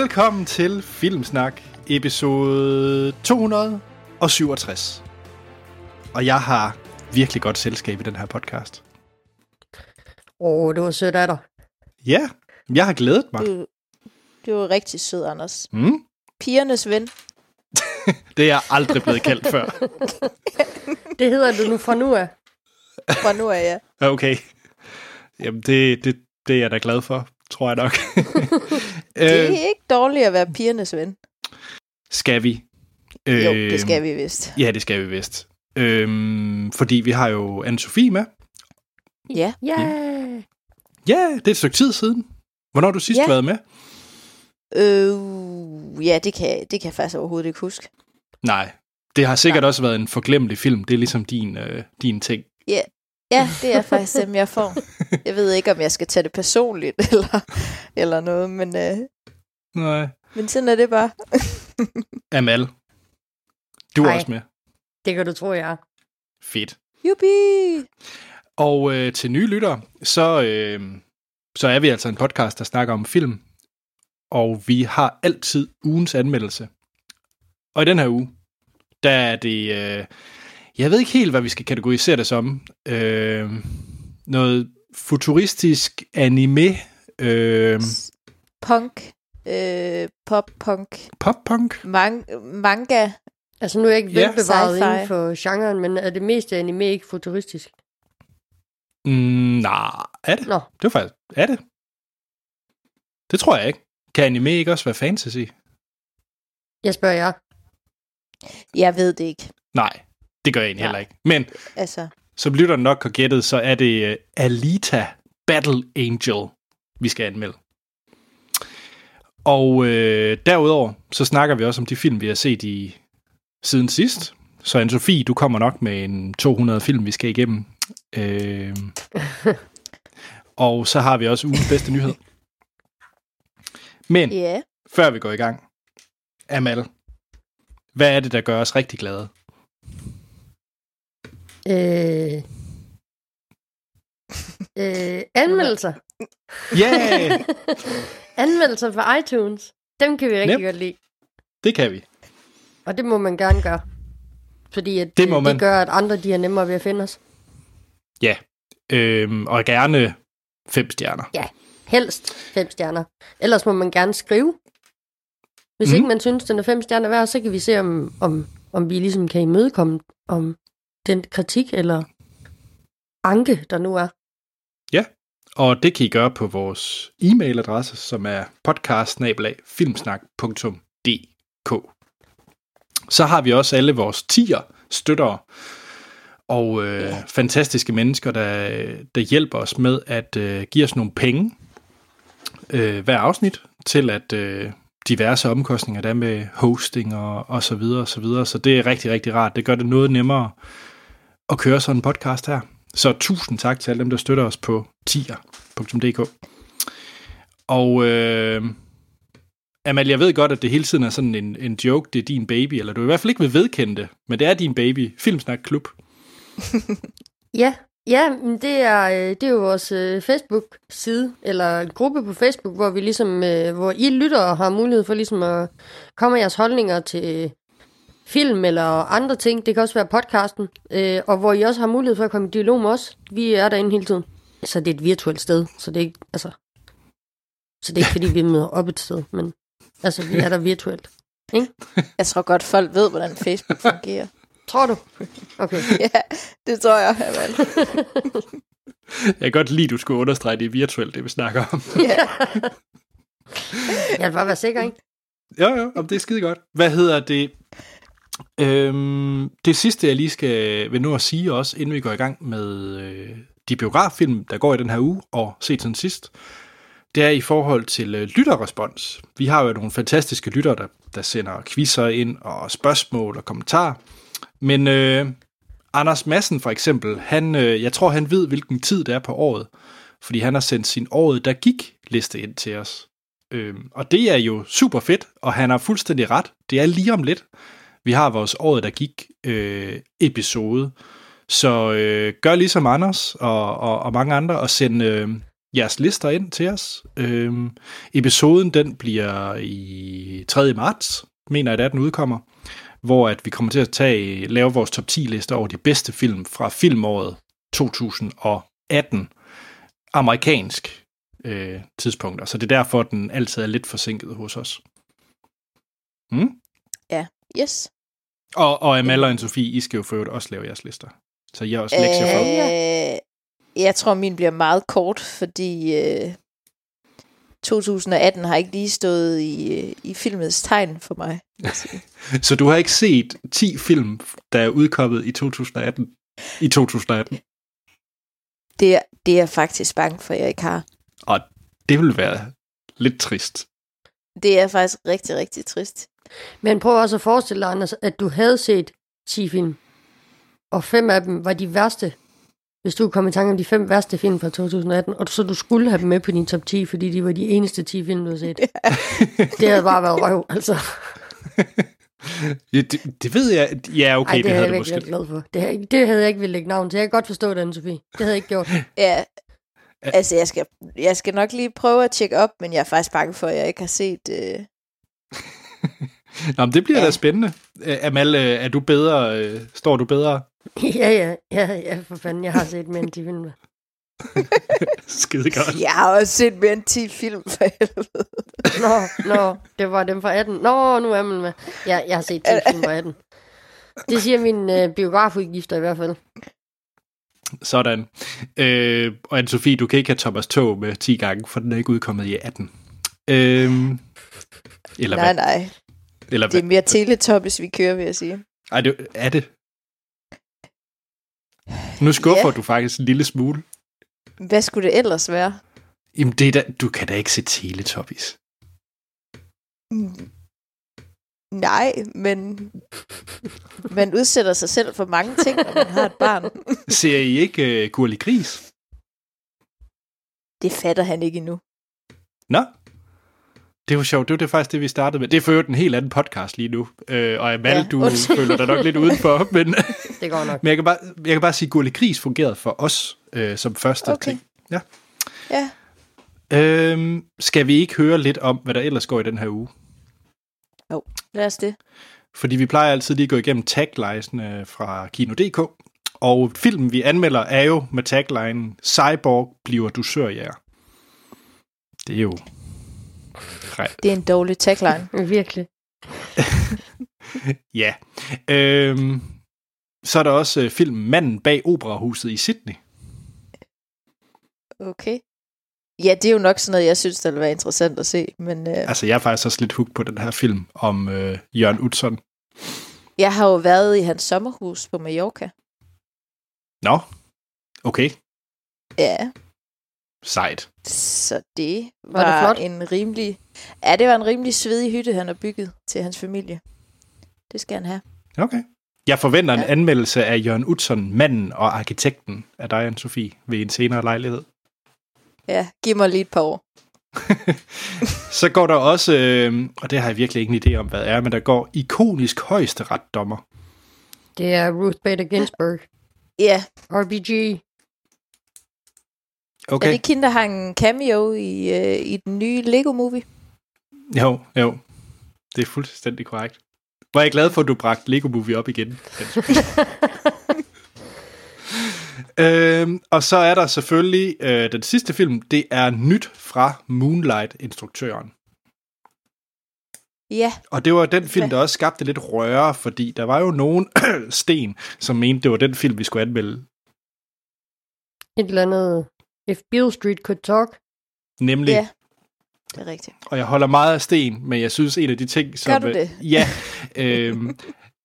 Velkommen til Filmsnak, episode 267. Og jeg har virkelig godt selskab i den her podcast. Åh, oh, det var sødt af dig. Ja, jeg har glædet mig. Du, du er rigtig sød, Anders. Mm, Pigernes ven. det er jeg aldrig blevet kaldt før. Det hedder du nu fra nu af. Fra nu af, ja. Okay. Jamen, det, det, det er jeg da glad for, tror jeg nok. Det øh, er ikke dårligt at være pigernes ven. skal vi? Jo, Øh, det skal vi vist. Ja, det skal vi vist. Øhm, fordi vi har jo Anne-Sophie med. Ja. Ja. Ja, det er et stykke tid siden. Hvornår har du sidst Ja. været med? Øh, ja, det kan, det kan jeg faktisk overhovedet ikke huske. Nej. Det har sikkert også været en forglemmelig film. Det er ligesom din, øh, din ting. Ja, det er faktisk dem, jeg får. Jeg ved ikke, om jeg skal tage det personligt eller, eller noget, men, øh, Nej. men sådan er det bare. Amal. Du er Hej. også med. Det kan du tro, jeg er. Fedt. Jubi! Og øh, til nye lyttere, så, øh, så er vi altså en podcast, der snakker om film. Og vi har altid ugens anmeldelse. Og i den her uge, der er det... Øh, jeg ved ikke helt, hvad vi skal kategorisere det som. Øh, noget futuristisk anime. Øh, Punk. Øh, pop-punk. pop-punk. Man- manga. Altså, nu er jeg ikke Ja. velbevaret Sci-fi. inden for genren, men er det meste anime ikke futuristisk? Mm, nej, er det? Nå, Det var faktisk... Er det? Det tror jeg ikke. Kan anime ikke også være fantasy? jeg spørger jer. Jeg ved det ikke. Nej, det gør jeg egentlig Nej. heller ikke. Men Altså, som lytteren nok har gættet, så er det uh, Alita Battle Angel, vi skal anmelde. Og øh, derudover, så snakker vi også om de film, vi har set i siden sidst. Så Anne-Sophie, du kommer nok med en 200 film, vi skal igennem. Øh, og så har vi også ugens bedste nyhed. Men ja. før vi går i gang, Amal, hvad er det, der gør os rigtig glade? Øh... Øh, anmeldelser. Yeah! anmeldelser på iTunes. Dem kan vi rigtig Yep. godt lide. Det kan vi. Og det må man gerne gøre. Fordi at, Det må man. det gør, at andre de er nemmere ved at finde os. Ja. Øhm, og gerne fem stjerner. Helst fem stjerner. Ellers må man gerne skrive. Hvis mm. ikke man synes, den er fem stjerner værd, så kan vi se, om, om, om vi ligesom kan imødekomme om den kritik eller anke, der nu er. Og det kan I gøre på vores e-mailadresse, som er podcast-filmsnak.dk. Så har vi også alle vores tier støttere og øh, Ja. fantastiske mennesker, der, der hjælper os med at øh, give os nogle penge øh, hver afsnit til at øh, diverse omkostninger der er med hosting og, og så videre og så videre. Så det er rigtig, rigtig rart. Det gør det noget nemmere at køre sådan en podcast her. Så tusind tak til alle dem, der støtter os på tier.dk. Og øh, Amal, jeg ved godt, at det hele tiden er sådan en, en joke, det er din baby, eller du i hvert fald ikke vil vedkende det, men det er din baby, Filmsnak Klub. Ja, ja men det, er, øh, det er jo vores øh, Facebook-side, eller gruppe på Facebook, hvor vi ligesom, øh, hvor I lyttere har mulighed for ligesom at komme med jeres holdninger til film eller andre ting. Det kan også være podcasten, øh, og hvor I også har mulighed for at komme i dialog med os. Vi er derinde hele tiden. Så det er et virtuelt sted, så det er ikke, altså, så det er ikke fordi, vi møder op et sted, men altså, vi er der virtuelt. Jeg tror godt, folk ved, hvordan Facebook fungerer. Tror du? Okay. ja, det tror jeg, Amal. Jeg kan godt lide, at du skulle understrege, det er virtuelt, det vi snakker om. Ja. Jeg vil bare være sikker, ikke? jo, jo, det er skide godt. Hvad hedder det? Øhm, det sidste, jeg lige skal vil nu at sige også, inden vi går i gang med øh, de biograffilm, der går i den her uge, og set siden sidst, det er i forhold til øh, lytterrespons. Vi har jo nogle fantastiske lyttere, der, der sender quizzer ind, og spørgsmål og kommentarer. Men øh, Anders Madsen for eksempel, han, øh, jeg tror, han ved, hvilken tid det er på året, fordi han har sendt sin året, der gik liste ind til os. Øhm, og det er jo super fedt, og han har fuldstændig ret. Det er lige om lidt. Vi har vores året, der gik øh, episode. Så øh, gør ligesom Anders og, og, og mange andre, og send, øh, jeres lister ind til os. Øh, episoden den bliver i 3. marts, mener jeg, at den udkommer, hvor at vi kommer til at tage, lave vores top 10 liste over de bedste film fra filmåret 2018. Amerikansk øh, tidspunkter. Så det er derfor, den altid er lidt forsinket hos os. Mm? Ja, Yes. Og, og Amal og Sofie, I skal jo for også lave jeres lister. Så har også lektier for. Øh, jeg tror, min bliver meget kort, fordi øh, 2018 har ikke lige stået i, øh, i filmets tegn for mig. jeg. Så du har ikke set 10 film, der er udkommet i 2018? I 2018. Det, er, det er jeg faktisk bange for, at jeg ikke har. Og det vil være lidt trist. Det er faktisk rigtig, rigtig trist. Men prøv også at forestille dig, Anders, at du havde set 10 film, og fem af dem var de værste. Hvis du kom i tanke om de fem værste film fra 2018, og så du skulle have dem med på din top 10, fordi de var de eneste 10 film, du havde set. det havde bare været røv, altså. Ja, det, det ved jeg. Ja, okay, Ej, det, det havde jeg du måske. været glad for. Det, havde, det havde jeg ikke ville lægge navn til. Jeg kan godt forstå det, Anne-Sophie. Det havde jeg ikke gjort. Ja, altså jeg skal, jeg skal nok lige prøve at tjekke op, men jeg er faktisk bange for, at jeg ikke har set... Øh... Nå, men det bliver ja. Da spændende. Amal, øh, er du bedre? øh, Står du bedre? ja, ja, ja, ja, for fanden. Jeg har set mere end 10 film. Skide godt. Jeg har også set mere end 10 film, for helvede. Nå, nå, det var dem fra 18. Nå, nu er man med. Ja, jeg har set 10 film fra 18. Det siger mine øh, biografudgifter i hvert fald. Sådan. Øh, og Anne-Sophie, du kan ikke have Thomas Tog med 10 gange, for den er ikke udkommet i 18. Øh, eller Nej, hvad? nej. Eller Det er mere Teletubbies, vi kører, vil jeg sige. Ej, det, er det? Nu skuffer Ja. du faktisk en lille smule. Hvad skulle det ellers være? Jamen, det da, du kan da ikke se Teletubbies. Mm. Nej, men man udsætter sig selv for mange ting, når man har et barn. Ser I ikke uh, Gurli Gris? Det fatter han ikke endnu. Nå? Det var sjovt. Det var det faktisk det, vi startede med. Det er for en helt anden podcast lige nu. Øh, og Amal, ja, du undskyld. føler dig nok lidt udenfor. Men, Det går nok. men jeg, kan bare, jeg kan bare sige, at Gurli Gris fungerede for os øh, som første Okay. ting. Ja. Ja, Øhm, skal vi ikke høre lidt om, hvad der ellers går i den her uge? lad os det. Fordi vi plejer altid lige at gå igennem taglinerne fra Kino.dk. Og filmen, vi anmelder, er jo med taglinen Cyborg bliver dusørjæger. Det er jo... Ret. Det er en dårlig tagline. Virkelig. Ja. Øhm, så er der også øh, filmen Manden bag operahuset i Sydney. Okay. Ja, det er jo nok sådan noget, jeg synes, der vil være interessant at se. Men øh, Altså, jeg er faktisk også lidt hooked på den her film om øh, Jørgen Utzon. jeg har jo været i hans sommerhus på Mallorca. Nå, okay. Ja, Sejt. så det Var det var, flot? en rimelig... Ja, det var en rimelig svedig hytte, han har bygget til hans familie. Det skal han have. Okay. Jeg forventer en Ja. anmeldelse af Jørgen Utzon, manden og arkitekten af dig, anne Sofie, ved en senere lejlighed. Ja, giv mig lige et par år. Så går der også, øh, og det har jeg virkelig ingen idé om, hvad det er, men der går ikonisk højesteretsdommer. Det er Ruth Bader Ginsburg. Ja, RBG. okay. Okay. er det ikke hende, der har en cameo i, øh, i den nye Lego-movie? Jo, jo. Det er fuldstændig korrekt. Hvor er jeg glad for, at du bragte Lego Movie op igen. øhm, og så er der selvfølgelig øh, den sidste film. Det er nyt fra Moonlight-instruktøren. Ja, Og det var den film, der også skabte lidt røre, fordi der var jo nogen sten, som mente, det var den film, vi skulle anmelde. Et eller andet... If Beale Street Could Talk. Nemlig, ja. Det er rigtigt. og jeg holder meget af sten, men jeg synes, en af de ting, som... Gør du det? Ja. øhm,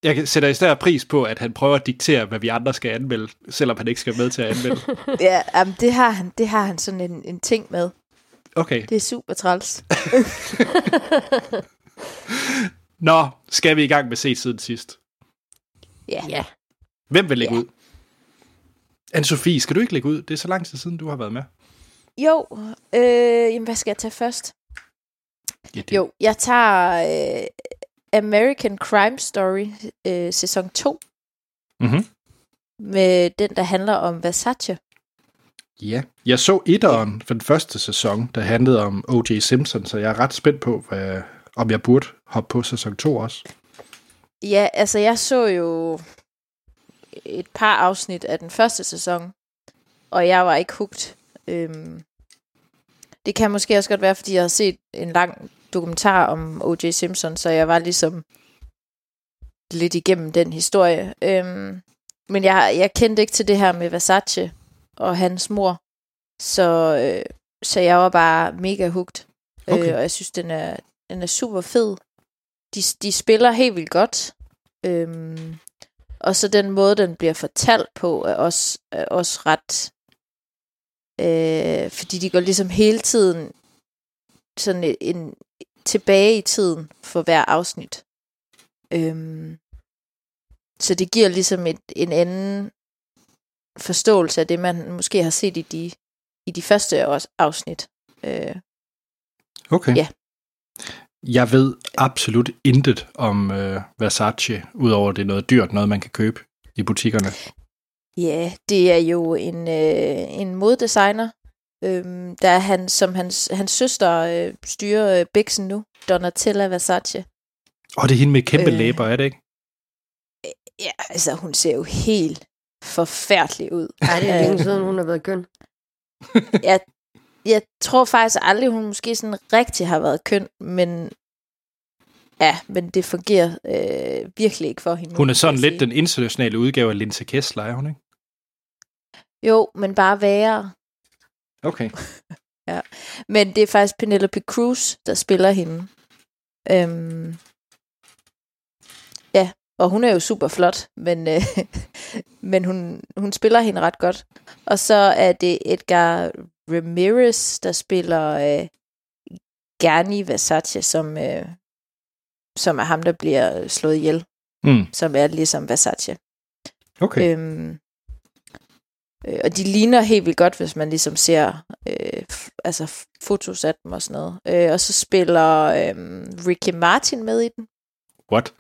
jeg kan- sætter i stedet pris på, at han prøver at diktere, hvad vi andre skal anmelde, selvom han ikke skal med til at anmelde. Ja, jamen, det har han, det har han sådan en, en ting med. Okay. Det er super træls. Nå, skal vi i gang med set siden sidst? Ja. Ja. Hvem vil lægge Ja. ud? Anne-Sophie, skal du ikke lægge ud? Det er så lang tid siden, du har været med. Jo, øh, jamen, hvad skal jeg tage først? Ja, det, Jo, jeg tager øh, American Crime Story øh, sæson 2 Mm-hmm. med den, der handler om Versace. Ja, jeg så etteren for den første sæson, der handlede om O.J. Simpson, så jeg er ret spændt på, hvad, om jeg burde hoppe på sæson 2 også. Ja, altså jeg så jo et par afsnit af den første sæson, og jeg var ikke hugt. Øhm, det kan måske også godt være, fordi jeg har set en lang dokumentar om O.J. Simpson, så jeg var ligesom lidt igennem den historie. Øhm, men jeg, jeg kendte ikke til det her med Versace og hans mor, så, øh, så jeg var bare mega hugt. Okay. Øh, og jeg synes, den er, den er super fed. De, de spiller helt vildt godt. Øhm, og så den måde, den bliver fortalt på, er også, er også ret... Øh, fordi de går ligesom hele tiden sådan en, en tilbage i tiden for hver afsnit. Øhm, så det giver ligesom et, en anden forståelse af det, man måske har set i de, i de første afsnit. Øh, Okay. Ja. Jeg ved absolut intet om øh, Versace, udover det er noget dyrt, noget man kan købe i butikkerne. Ja, det er jo en, øh, en moddesigner, øhm, der er han, som hans, hans søster øh, styrer øh, Bixen nu, Donatella Versace. Og det er hende med kæmpe øh. Øh. læber, er det ikke? Ja, altså hun ser jo helt forfærdelig ud. Nej, det er Øh, længe siden, hun har været køn. jeg, jeg tror faktisk aldrig, hun måske sådan rigtig har været køn, men ja, men det fungerer øh, virkelig ikke for hende. Hun er sådan lidt sige. den internationale udgave af Linse Kessler, er hun ikke? Jo, men bare værre. Okay. Men det er faktisk Penelope Cruz, der spiller hende. Øhm, ja, og hun er jo super flot, men, øh, men hun, hun spiller hende ret godt. Og så er det Edgar Ramirez, der spiller øh, Gerni Versace, som, øh, som er ham, der bliver slået ihjel, Mm. som er ligesom Versace. Okay. Øhm, øh, og de ligner helt vildt godt, hvis man ligesom ser øh, f- altså fotos af dem og sådan noget. Øh, og så spiller øh, Ricky Martin med i den. What?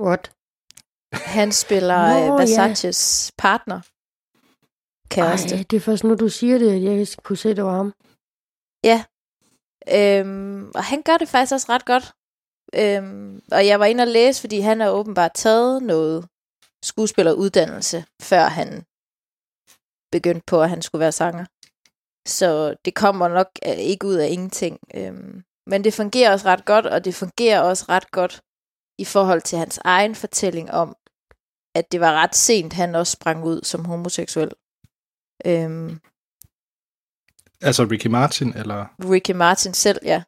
What? Han spiller Nå, øh, ja. Versaces partner. Kæreste. Ej, det er først nu, du siger det, at jeg kunne se, det var ham. Øhm, og han gør det faktisk også ret godt. Øhm, og jeg var inde og læse, fordi han har åbenbart taget noget skuespilleruddannelse, før han begyndte på, at han skulle være sanger. Så det kommer nok øh, ikke ud af ingenting. Øhm, men det fungerer også ret godt, og det fungerer også ret godt i forhold til hans egen fortælling om, at det var ret sent, han også sprang ud som homoseksuel. Øhm, Altså Ricky Martin, eller... Ricky Martin selv, ja.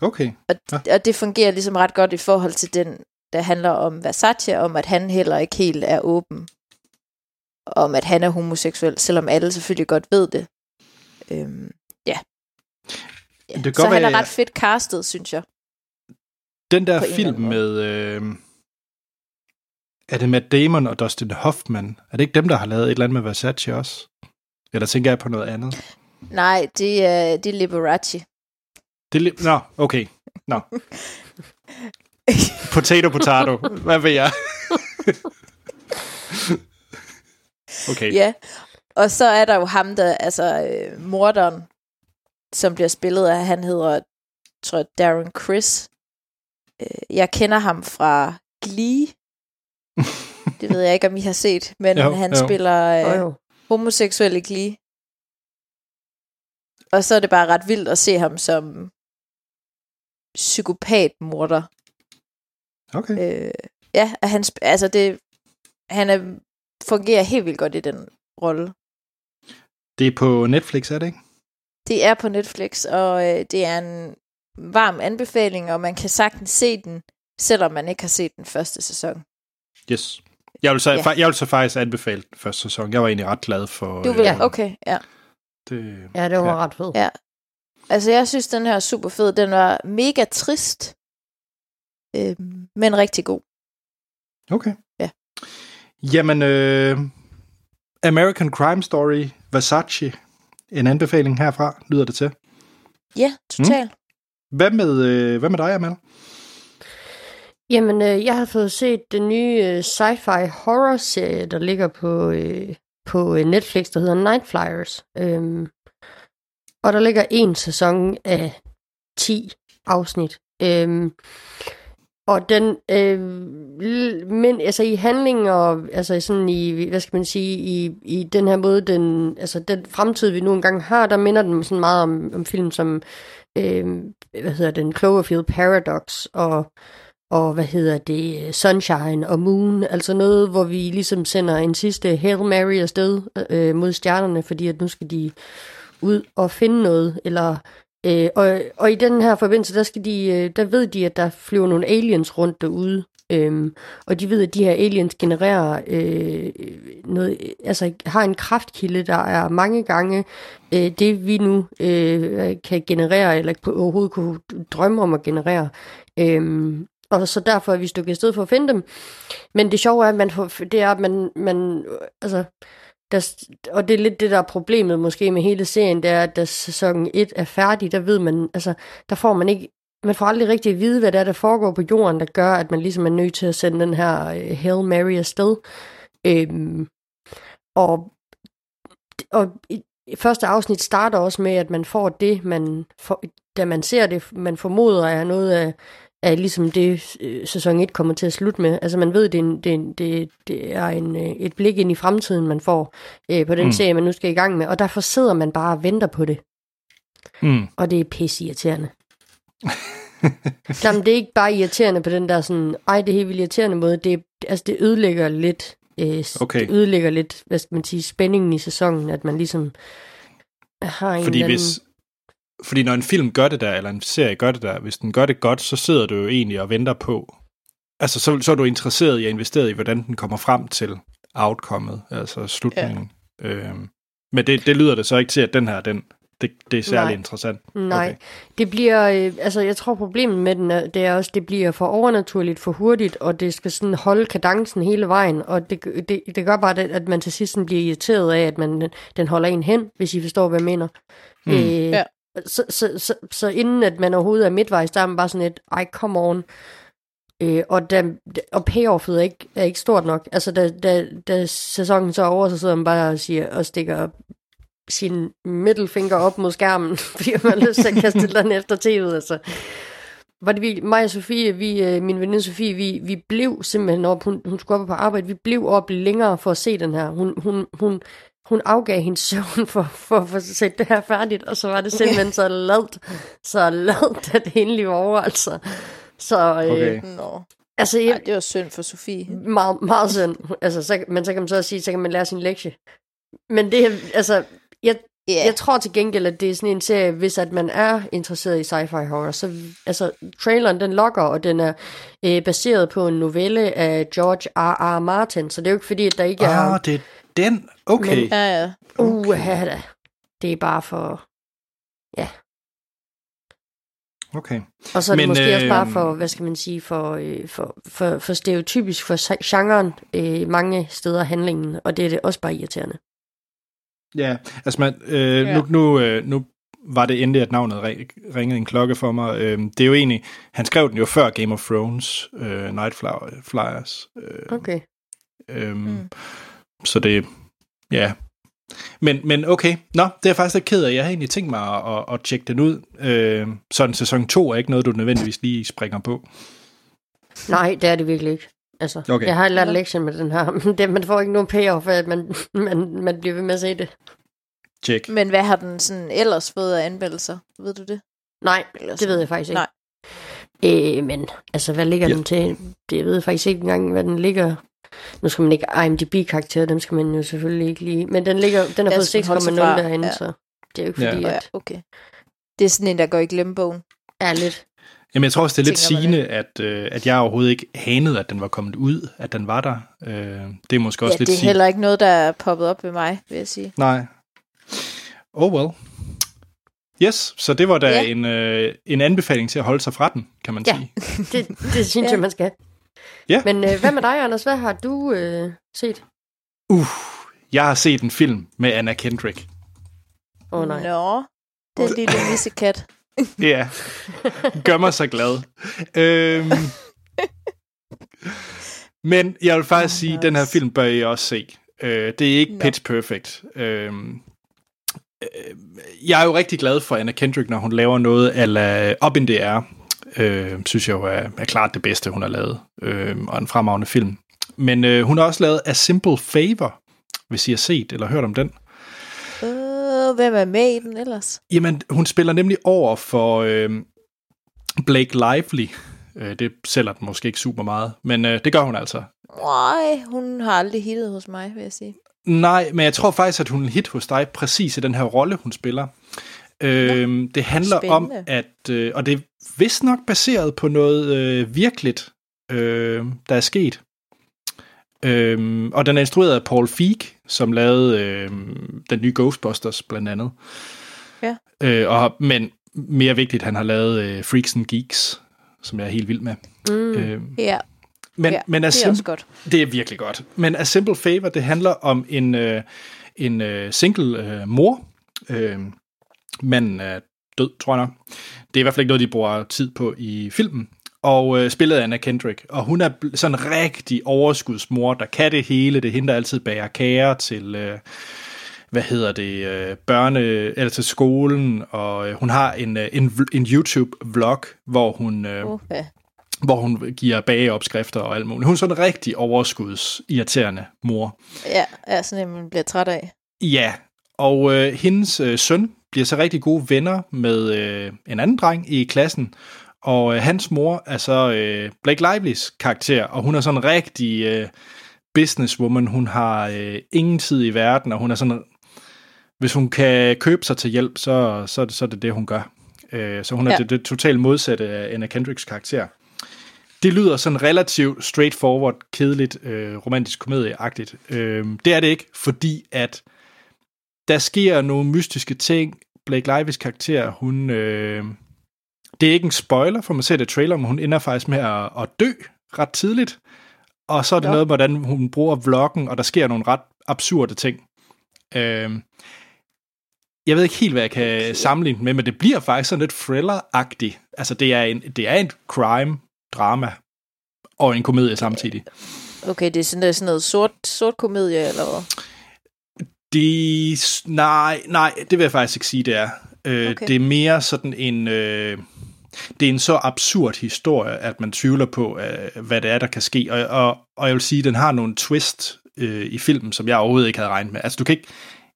Okay. Og, Ja. og det fungerer ligesom ret godt i forhold til den, der handler om Versace, om at han heller ikke helt er åben om, at han er homoseksuel, selvom alle selvfølgelig godt ved det. Øhm, ja. ja. Det Så han er ret fedt castet, synes jeg. Den der film med... Øh, er det Matt Damon og Dustin Hoffman? Er det ikke dem, der har lavet et eller andet med Versace også? Eller tænker jeg på noget andet? Nej, det er, det er Liberace. Det er li- Nå, okay. Nå. Potato, potato. Hvad ved jeg? okay. Ja, og så er der jo ham, der, altså øh, morderen, som bliver spillet af, han hedder, tror jeg, Darren Chris. Øh, jeg kender ham fra Glee. det ved jeg ikke, om I har set, men Jo, han jo. spiller Øh. øh, jo. homoseksuel i Glee. Og så er det bare ret vildt at se ham som psykopatmorder. Okay. Øh, ja, at han, sp- altså det, han er, fungerer helt vildt godt i den rolle. Det er på Netflix, er det ikke? Det er på Netflix, og øh, det er en varm anbefaling, og man kan sagtens se den, selvom man ikke har set den første sæson. Yes. Jeg vil, så, Ja. jeg vil så faktisk anbefale den første sæson. Jeg var egentlig ret glad for... Du vil, Ja. okay, ja. det, Ja, det var Ja. ret fedt. Ja. Altså, jeg synes, den her er super fed. Den var mega trist, øh, men rigtig god. Okay. Ja. Jamen, øh, American Crime Story, Versace, en anbefaling herfra, lyder det til. Ja, totalt. Mm. Hvad med, øh, hvad med dig, Amal? Jamen, øh, jeg har fået set den nye øh, sci-fi horror-serie, der ligger på øh, på øh, Netflix, der hedder Night Flyers. Øhm, og der ligger en sæson af 10 afsnit. Øhm, og den, øh, men altså i handling og altså sådan i, hvad skal man sige, i, i den her måde, den, altså den fremtid, vi nu engang har, der minder den sådan meget om, om film som, øh, hvad hedder den, Cloverfield Paradox og, og hvad hedder det, Sunshine og Moon, altså noget, hvor vi ligesom sender en sidste Hail Mary afsted øh, mod stjernerne, fordi at nu skal de ud og finde noget, eller Øh, og, og i den her forbindelse, der, skal de, øh, der ved de, at der flyver nogle aliens rundt derude. Øhm, og de ved, at de her aliens genererer øh, noget, altså har en kraftkilde, der er mange gange øh, det, vi nu øh, kan generere, eller overhovedet kunne drømme om at generere. Øhm, og så derfor er vi stukket i stedet for at finde dem. Men det sjove er, at man det er, at man, man altså, der, og det er lidt det, der er problemet måske med hele serien, det er, at da sæson 1 er færdig, der ved man, altså, der får man ikke, man får aldrig rigtig at vide, hvad der er, der foregår på jorden, der gør, at man ligesom er nødt til at sende den her øh, Hail Mary afsted. Øhm, og, og i, første afsnit starter også med, at man får det, man for, da man ser det, man formoder er noget af er ligesom det, øh, sæson 1 kommer til at slutte med. Altså man ved, det det, det, det er en, øh, et blik ind i fremtiden, man får øh, på den mm. serie, man nu skal i gang med. Og derfor sidder man bare og venter på det. Mm. Og det er pisse irriterende. Jamen, det er ikke bare irriterende på den der sådan, ej, det er helt vildt irriterende måde. Det, altså, det ødelægger lidt, øh, okay. det ødelægger lidt, hvad skal man sige, spændingen i sæsonen, at man ligesom har en Fordi anden... fordi når en film gør det der, eller en serie gør det der, hvis den gør det godt, så sidder du jo egentlig og venter på, altså så, så er du interesseret i at investere i, hvordan den kommer frem til outcomet, altså slutningen. Ja. Øhm, men det, det lyder det så ikke til, at den her, den, det, det er særlig Nej. interessant. Nej, okay. det bliver, øh, altså jeg tror problemet med den, er, det er også, det bliver for overnaturligt, for hurtigt, og det skal sådan holde kadencen hele vejen, og det, det, det gør bare, det, at man til sidst bliver irriteret af, at man, den holder en hen, hvis I forstår, hvad jeg mener. Mm. Øh, ja. Så, så, så, så inden at man overhovedet er midtvejs, der er man bare sådan et, ej, come on. Øh, og, da, og payoffet er ikke, er ikke stort nok. Altså, da, da, da sæsonen så er over, så sidder man bare og, siger, og stikker sin middelfinger op mod skærmen, fordi man har lyst til at kaste den efter tv'et. Altså. Var det vi, mig og Sofie, vi, øh, min veninde Sofie, vi, vi blev simpelthen op, hun, hun skulle op på arbejde, vi blev op længere for at se den her. Hun, hun, hun hun afgav hendes søvn for, for, for at sætte det her færdigt, og så var det simpelthen så ladt, så ladt, at det endelig var over, altså. Så, øh, okay. Nå. Altså, jeg, Ej, det var synd for Sofie. Meget, meget synd. Altså, så, men så kan man så sige, så kan man lære sin lektie. Men det, altså, jeg, yeah. jeg tror til gengæld, at det er sådan en serie, hvis at man er interesseret i sci-fi horror, så altså, traileren den lokker, og den er øh, baseret på en novelle af George R. R. Martin, så det er jo ikke fordi, at der ikke er... Ah, det er den? Okay. Men, ja, ja. Uh, okay. da. Det er bare for... Ja. Okay. Og så er det Men, måske øh, også bare for, hvad skal man sige, for, øh, for, for, for stereotypisk for genren øh, mange steder handlingen, og det er det også bare irriterende. Ja, altså man, øh, ja. nu, nu, øh, nu var det endelig, at navnet ringede en klokke for mig. Øh, det er jo egentlig, han skrev den jo før Game of Thrones, øh, Night Flyers. Øh, okay. Øh, mm. Så det, ja. Men, men okay, nå, det er faktisk lidt ked af. Jeg har egentlig tænkt mig at, at, at tjekke den ud. Øh, sådan sæson 2 er ikke noget, du nødvendigvis lige springer på. Nej, det er det virkelig ikke. Altså, okay. jeg har lært lektion med den her. Det, man får ikke nogen payoff af, at man, man, man bliver ved med at se det. Check. Men hvad har den sådan ellers fået af anmeldelser? Ved du det? Nej, ellers det ved jeg faktisk ikke. Nej. Øh, men altså, hvad ligger ja. den til? Det ved jeg faktisk ikke engang, hvad den ligger. Nu skal man ikke IMDb-karakterer, dem skal man jo selvfølgelig ikke lige. Men den, ligger, den har fået 6,0 derinde, ja. så det er jo ikke fordi, ja. at... okay. Det er sådan en, der går i glemmebogen. Ja, lidt. Jamen, jeg tror også, det er lidt sigende, at, øh, at jeg overhovedet ikke hanede, at den var kommet ud, at den var der. Øh, det er måske også ja, lidt det er heller ikke noget, der er poppet op ved mig, vil jeg sige. Nej. Oh well. Yes, så det var da ja. en, øh, en anbefaling til at holde sig fra den, kan man ja. sige. det, det synes ja. jeg, man skal. Ja. Men øh, hvad med dig, Anders? Hvad har du øh, set? Uh, jeg har set en film med Anna Kendrick. Åh oh, nej. Nå, den lille missekat. ja, gør mig så glad. Øhm, men jeg vil faktisk sige, at den her film bør I også se. Øh, det er ikke Nå. pitch perfect. Øh, øh, jeg er jo rigtig glad for Anna Kendrick, når hun laver noget ala Up in the Air. Øh, synes jeg jo er, er klart det bedste, hun har lavet. Øh, og en fremragende film. Men øh, hun har også lavet A Simple Favor, hvis I har set eller hørt om den. Øh, hvem er med i den ellers? Jamen, hun spiller nemlig over for øh, Blake Lively. Øh, det sælger den måske ikke super meget, men øh, det gør hun altså. Nej, hun har aldrig hittet hos mig, vil jeg sige. Nej, men jeg tror faktisk, at hun hit hos dig præcis i den her rolle, hun spiller. Øh, det handler om, spændende. at, øh, og det vist nok baseret på noget øh, virkeligt, øh, der er sket. Øh, og den er instrueret af Paul Feig, som lavede øh, den nye Ghostbusters blandt andet. Ja. Øh, og, men mere vigtigt, han har lavet øh, Freaks and Geeks, som jeg er helt vild med. Mm. Øh, Ja, men, ja men det er også godt. det er virkelig godt. Men A Simple Favor, det handler om en, øh, en øh, single øh, mor. Øh, manden er død, tror jeg nok. Det er i hvert fald ikke noget, de bruger tid på i filmen. Og øh, spillet af Anna Kendrick. Og hun er sådan en rigtig overskudsmor, der kan det hele. Det hende, der altid bager kager til... Øh, hvad hedder det, øh, børne, eller til skolen, og øh, hun har en, øh, en, en YouTube-vlog, hvor hun, øh, Okay. hvor hun giver bageopskrifter og alt muligt. Hun er sådan en rigtig overskudsirriterende mor. Ja, ja, sådan en, man bliver træt af. Ja, og øh, hendes øh, søn bliver så rigtig gode venner med øh, en anden dreng i klassen, og øh, hans mor er så øh, Blake Livelys karakter, og hun er sådan en rigtig øh, businesswoman. Hun har øh, ingen tid i verden, og hun er sådan, hvis hun kan købe sig til hjælp, så, så, det- så er det det, hun gør. Øh, så hun er Ja. det, det totalt modsatte af Anna Kendricks karakter. Det lyder sådan relativt straightforward, kedeligt, øh, romantisk komedieagtigt. Øh, det er det ikke, fordi at der sker nogle mystiske ting. Blake Lively's karakter, hun... Øh, det er ikke en spoiler, for man ser det i trailer, men hun ender faktisk med at, at dø ret tidligt. Og så er det Nå. noget, hvordan hun bruger vloggen, og der sker nogle ret absurde ting. Øh, jeg ved ikke helt, hvad jeg kan okay. sammenligne med, men det bliver faktisk sådan lidt thriller-agtigt. Altså, det er en, det er en crime-drama og en komedie samtidig. Okay, det er sådan, noget- sådan noget sort, sort komedie, eller hvad? De, nej, nej, det vil jeg faktisk ikke sige, det er. Øh, Okay. Det er mere sådan en... Øh, det er en så absurd historie, at man tvivler på, øh, hvad det er, der kan ske. Og, og, og jeg vil sige, at den har nogle twist øh, i filmen, som jeg overhovedet ikke havde regnet med. Altså, du kan ikke...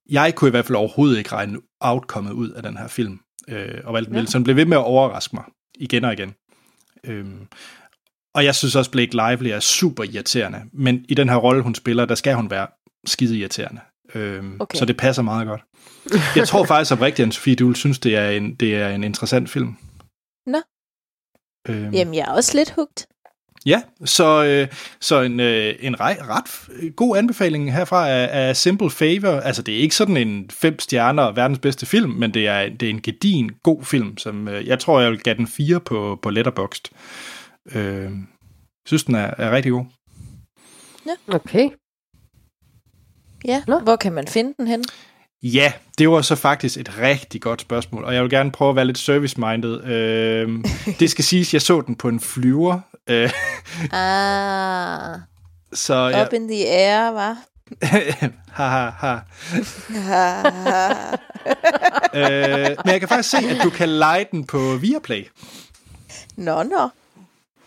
Jeg kunne i hvert fald overhovedet ikke regne outcomet ud af den her film. Øh, og hvad den Ja. ville. Så den blev ved med at overraske mig igen og igen. Øhm, og jeg synes også, Blake Lively er super irriterende. Men i den her rolle, hun spiller, der skal hun være skide irriterende. Øhm, Okay. Så det passer meget godt. Jeg tror faktisk oprigtigt, at Sofie, du vil synes, det er en, det er en interessant film. Nå. Øhm, Jamen, jeg er også lidt hugt. Ja, så, øh, så en, øh, en rej, ret god anbefaling herfra er, er Simple Favor. Altså, det er ikke sådan en fem stjerner verdens bedste film, men det er, det er en gedin god film, som øh, jeg tror, jeg vil give den fire på, på Letterboxd. Øh, synes, den er, er rigtig god. Okay. Ja, Nå. hvor kan man finde den hen? Ja, det var så faktisk et rigtig godt spørgsmål, og jeg vil gerne prøve at være lidt service-minded. Øh, det skal siges, jeg så den på en flyver, øh, Ah, så jeg... up in the air, var. ha, ha, ha. øh, men jeg kan faktisk se, at du kan lege den på Viaplay. nå, nå.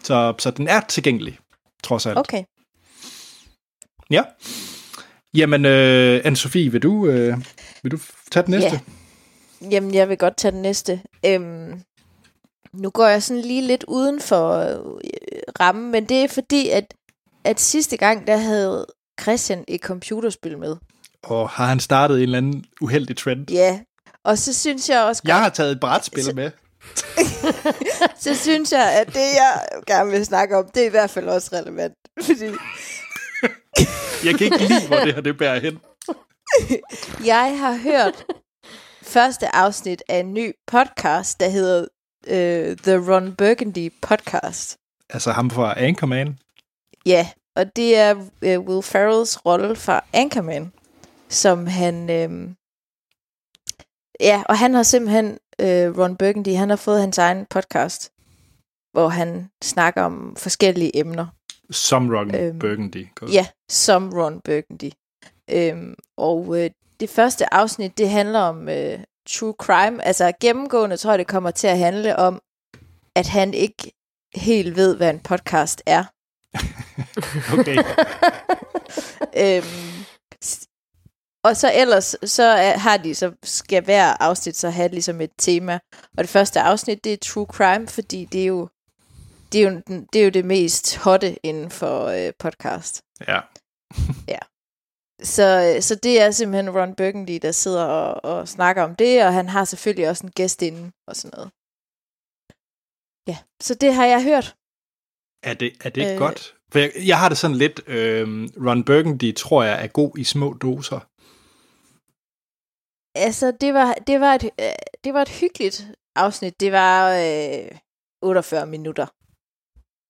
Så, så den er tilgængelig, trods alt. Okay. Ja. Jamen, øh, Anne-Sophie, vil du, øh, vil du tage den næste? Ja. Jamen, jeg vil godt tage den næste. Øhm, nu går jeg sådan lige lidt uden for øh, rammen, men det er fordi, at, at sidste gang, der havde Christian et computerspil med. Og har han startet en eller anden uheldig trend? Ja, og så synes jeg også Jeg godt, har taget et brætspil med. så synes jeg, at det, jeg gerne vil snakke om, det er i hvert fald også relevant. Fordi Jeg kan ikke lide, hvor det her det bærer hen. jeg har hørt første afsnit af en ny podcast, der hedder uh, The Ron Burgundy Podcast. Altså ham fra Anchorman. Ja, og det er uh, Will Ferrells rolle fra Anchorman, som han... øhm, ja, og han har simpelthen, uh, Ron Burgundy, han har fået hans egen podcast, hvor han snakker om forskellige emner. Som Ron Øhm, Burgundy. Godt. Ja, som Ron Burgundy. Øhm, og øh, det første afsnit, det handler om øh, true crime. Altså gennemgående tror jeg, det kommer til at handle om, at han ikke helt ved, hvad en podcast er. Okay. øhm, og så ellers, så er, har de, så skal hver afsnit så have ligesom et tema. Og det første afsnit, det er true crime, fordi det er jo det, er jo, det, er jo det mest hotte inden for øh, podcast. Ja. Så, så det er simpelthen Ron Burgundy, der sidder og, og snakker om det, og han har selvfølgelig også en gæst inde og sådan noget. Ja, så det har jeg hørt. Er det, er det øh, Øh. godt? For jeg, jeg har det sådan lidt, øh, Ron Burgundy tror jeg er god i små doser. Altså, det var, det var, et, øh, det var et hyggeligt afsnit. Det var øh, 48 minutter.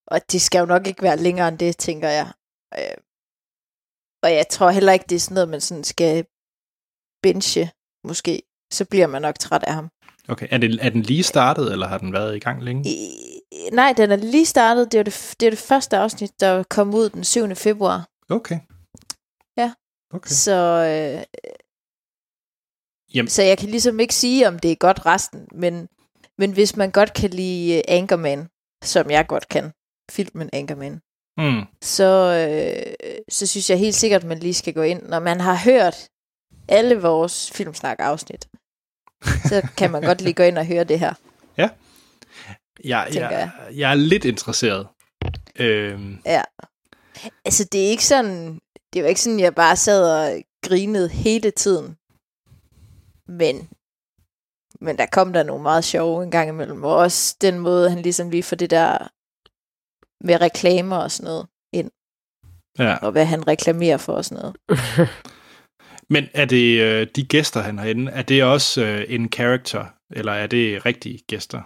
Og det skal jo nok ikke være længere end det, tænker jeg. Øh, og jeg tror heller ikke, det er sådan noget, man sådan skal binge, måske. Så bliver man nok træt af ham. Okay, er, det, er den lige startet, eller har den været i gang længe? I, nej, den er lige startet. Det er, det, det er det første afsnit, der kom ud den 7. februar. Okay. Ja. Okay. Så, øh, Jamen. så jeg kan ligesom ikke sige, om det er godt resten, men, men hvis man godt kan lide øh, Anchorman, som jeg godt kan, filmen Anchorman, Mm. så, øh, så synes jeg helt sikkert, at man lige skal gå ind. Når man har hørt alle vores filmsnak-afsnit, så kan man godt lige gå ind og høre det her. Jeg, Tænker jeg, jeg er lidt interesseret. Øhm, Ja. Altså, det er ikke sådan... Det var ikke sådan, jeg bare sad og grinede hele tiden. Men... Men der kom der nogle meget sjove en gang imellem. Og også den måde, han ligesom lige får det der med reklamer og sådan noget ind. ja. Og hvad han reklamerer for og sådan noget. Men er det øh, de gæster, han har inde, er det også øh, en character, eller er det rigtige gæster?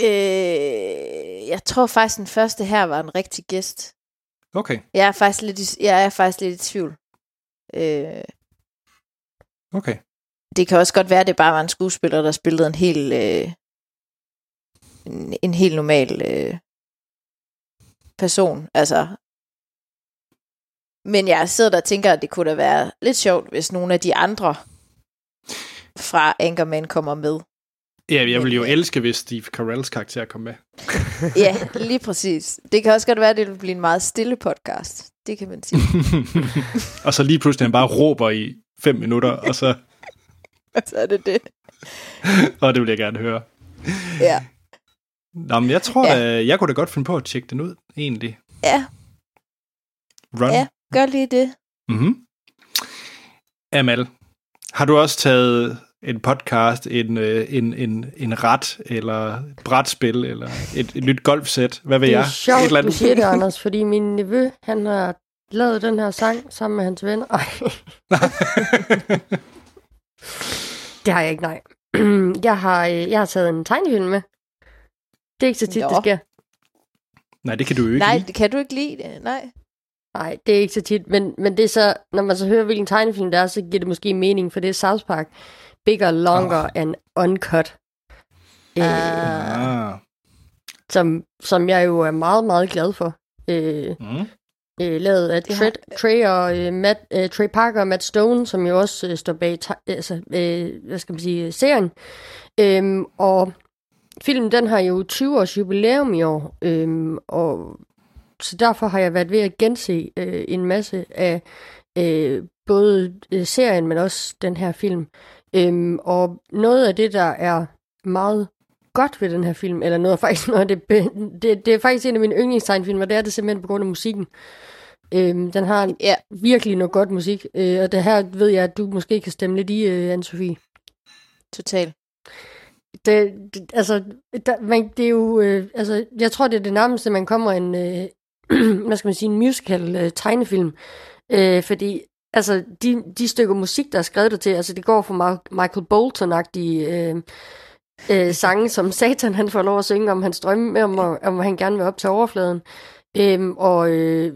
Øh, jeg tror faktisk, den første her var en rigtig gæst. Okay, Jeg er faktisk lidt i, jeg er faktisk lidt i tvivl. Øh, okay. det kan også godt være, at det bare var en skuespiller, der spillede en helt øh, en, en helt normal øh, person. Altså, men jeg sidder der og tænker, at det kunne da være lidt sjovt, hvis nogle af de andre fra Anchorman kommer med. Ja, jeg vil jo øh, elske, hvis Steve Carells karakter kom med. Ja, lige præcis. Det kan også godt være, at det vil blive en meget stille podcast. Det kan man sige. og så lige pludselig han bare råber i fem minutter, og så, så er det det. og det vil jeg gerne høre. Ja. Nå, men jeg tror Ja. da, jeg kunne da godt finde på at tjekke den ud, egentlig. Ja, Run. ja, gør lige det. Mm-hmm. Amal, har du også taget en podcast, en, øh, en, en, en ret, eller et brætspil, eller et, et nyt golfsæt? Hvad ved Det er jeg? sjovt, Et eller du andet. siger det, Anders, fordi min nevø, han har lavet den her sang sammen med hans venner. Ej, det har jeg ikke, nej. Jeg har, øh, jeg har taget en tegnefilm med. Det er ikke så tit, Nå. det sker. Nej, det kan du jo ikke Nej, lide. det kan du ikke lide det. Nej. Nej, det er ikke så tit, men, men det er så, når man så hører, hvilken tegnefilm det er, så giver det måske mening, for det er South Park. Bigger, Longer oh. and Uncut. Øh, Ah. Som, som jeg jo er meget, meget glad for. Øh, Mm. øh, lavet af Trey, Trey, og, øh, Matt, øh, Trey Parker og Matt Stone, som jo også øh, står bag altså, øh, hvad skal man sige, serien. Øhm, og filmen, den har jo 20 års jubilæum i år, øhm, og så derfor har jeg været ved at gense øh, en masse af øh, både øh, serien, men også den her film. Øhm, og noget af det, der er meget godt ved den her film, eller noget faktisk noget af det, det, det er faktisk en af mine yndlingstegnfilm, og det er det simpelthen på grund af musikken. Øhm, den har Ja, virkelig noget godt musik, øh, og det her ved jeg, at du måske kan stemme lidt i, øh, Anne-Sophie. totalt. Det, det, altså, der, man, det er jo, øh, altså, jeg tror, det er det nærmeste, man kommer en, øh, hvad skal man sige, en musical øh, tegnefilm. Øh, fordi, altså, de, de stykker musik, der er skrevet der til, altså, det går for Michael Bolton-agtige øh, øh, sange, som Satan, han får lov at synge om hans drømme med, om, om han gerne vil op til overfladen. Øhm, og øh,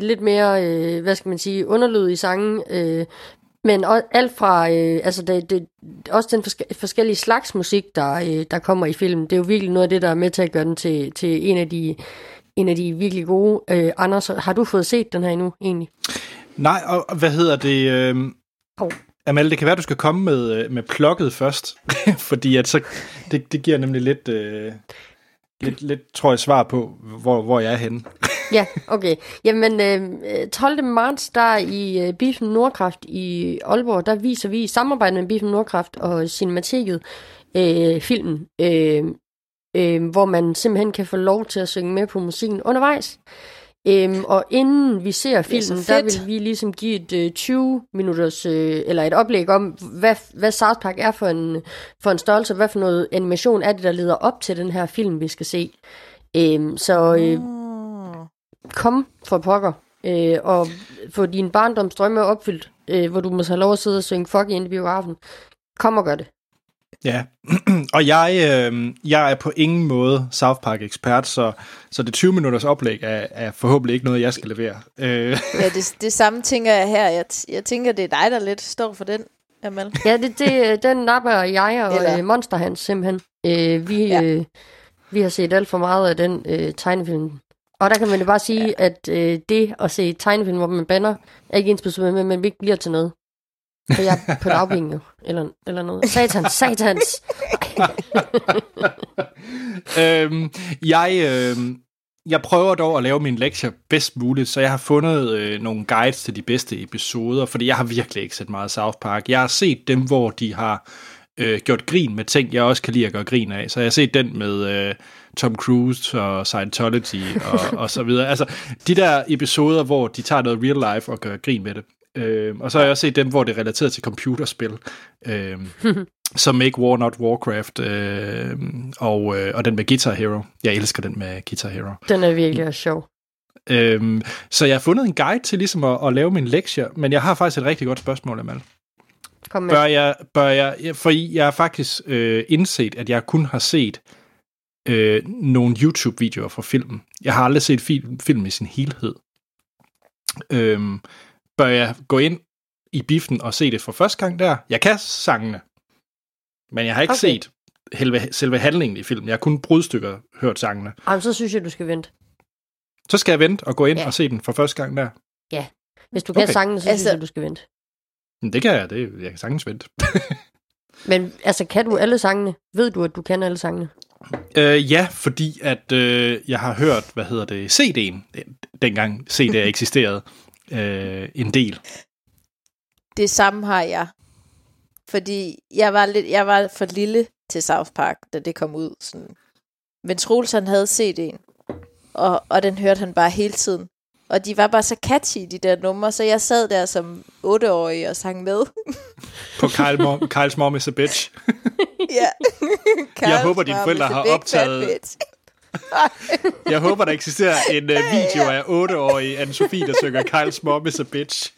lidt mere, øh, hvad skal man sige, underlyd i sangen, øh, men alt fra, øh, altså det, det, også den forske- forskellige slags musik, der, øh, der kommer i filmen, det er jo virkelig noget af det, der er med til at gøre den til, til en af de en af de virkelig gode. Øh, Anders, har du fået set den her endnu, egentlig? Nej, og hvad hedder det? Øh, Hov. Amal, det kan være, du skal komme med, øh, med plukket først, fordi at så, det, det giver nemlig lidt, øh, lidt, lidt, tror jeg, svar på, hvor, hvor jeg er henne. Ja, okay. Jamen, øh, 12. marts, der i øh, Biffen Nordkraft i Aalborg, der viser vi i samarbejde med Biffen Nordkraft og Cinemateket øh, filmen, øh, øh, hvor man simpelthen kan få lov til at synge med på musikken undervejs. Øhm, og inden vi ser er filmen, der vil vi ligesom give et øh, 20 minutters, øh, eller et oplæg om, hvad, hvad South Park er for en, for en størrelse, hvad for noget animation er det, der leder op til den her film, vi skal se. Øhm, så øh, Mm. Kom for pokker, øh, og få din barndomsdrømme opfyldt, øh, hvor du må have lov at sidde og synge fuck ind i biografen. Kom og gør det. Ja, og jeg, øh, jeg er på ingen måde South Park ekspert, så, så det 20 minutters oplæg er, er forhåbentlig ikke noget, jeg skal levere. Øh, Ja, det, det samme tænker jeg her. Jeg, jeg tænker, det er dig, der lidt står for den, Amal. Ja, det, det, øh, den napper jeg og Eller- øh, Monster Hans simpelthen. Øh, vi, ja. øh, vi har set alt for meget af den øh, tegnefilm. Og der kan man jo bare sige, ja. at øh, det at se tegnefilm, hvor man banner, er ikke ens med, men vi ikke bliver til noget. For jeg er på dagpenge jo, eller, eller noget. Satans, satans! øhm, jeg, øh, jeg prøver dog at lave min lektier bedst muligt, så jeg har fundet øh, nogle guides til de bedste episoder, fordi jeg har virkelig ikke set meget South Park. Jeg har set dem, hvor de har øh, gjort grin med ting, jeg også kan lide at gøre grin af. Så jeg har set den med øh, Tom Cruise og Scientology og, og så videre. Altså, de der episoder, hvor de tager noget real life og gør grin med det. Øh, og så har jeg også set dem, hvor det er relateret til computerspil. Øh, som Make War Not Warcraft, øh, og, øh, og den med Guitar Hero. Jeg elsker den med Guitar Hero. Den er virkelig også sjov. Øhm, så jeg har fundet en guide til ligesom at, at lave min lektier, men jeg har faktisk et rigtig godt spørgsmål, Amal. Kom med. Bør jeg, bør jeg, for jeg har faktisk øh, indset, at jeg kun har set øh, nogle YouTube-videoer fra filmen. Jeg har aldrig set film, film i sin helhed. Øhm, bør jeg gå ind i biffen og se det for første gang der? Jeg kan sangene, men jeg har ikke Okay. set selve, selve handlingen i filmen. Jeg har kun brudstykker hørt sangene. Jamen, så synes jeg, du skal vente. Så skal jeg vente og gå ind Ja. og se den for første gang der. Hvis du kan Okay. sangene, så Altså- synes jeg, du skal vente. Men det kan jeg, det, jeg kan sagtens vente. Men altså, kan du alle sangene? Ved du, at du kan alle sangene? Øh, ja, fordi at øh, jeg har hørt, hvad hedder det, CD'en, dengang CD'er eksisterede, øh, en del. Det samme har jeg. Fordi jeg var, lidt, jeg var for lille til South Park, da det kom ud. Sådan. Men Troels han havde CD'en, og, og den hørte han bare hele tiden. Og de var bare så catchy, de der numre, så jeg sad der som otteårig og sang med. På Kyle Mom, Kyle's Mom is a Bitch. ja. Jeg håber, dine forældre har optaget-. Jeg håber, der eksisterer en uh, video af 8-årige Anne-Sophie, der synger Kyle's Mom is a Bitch.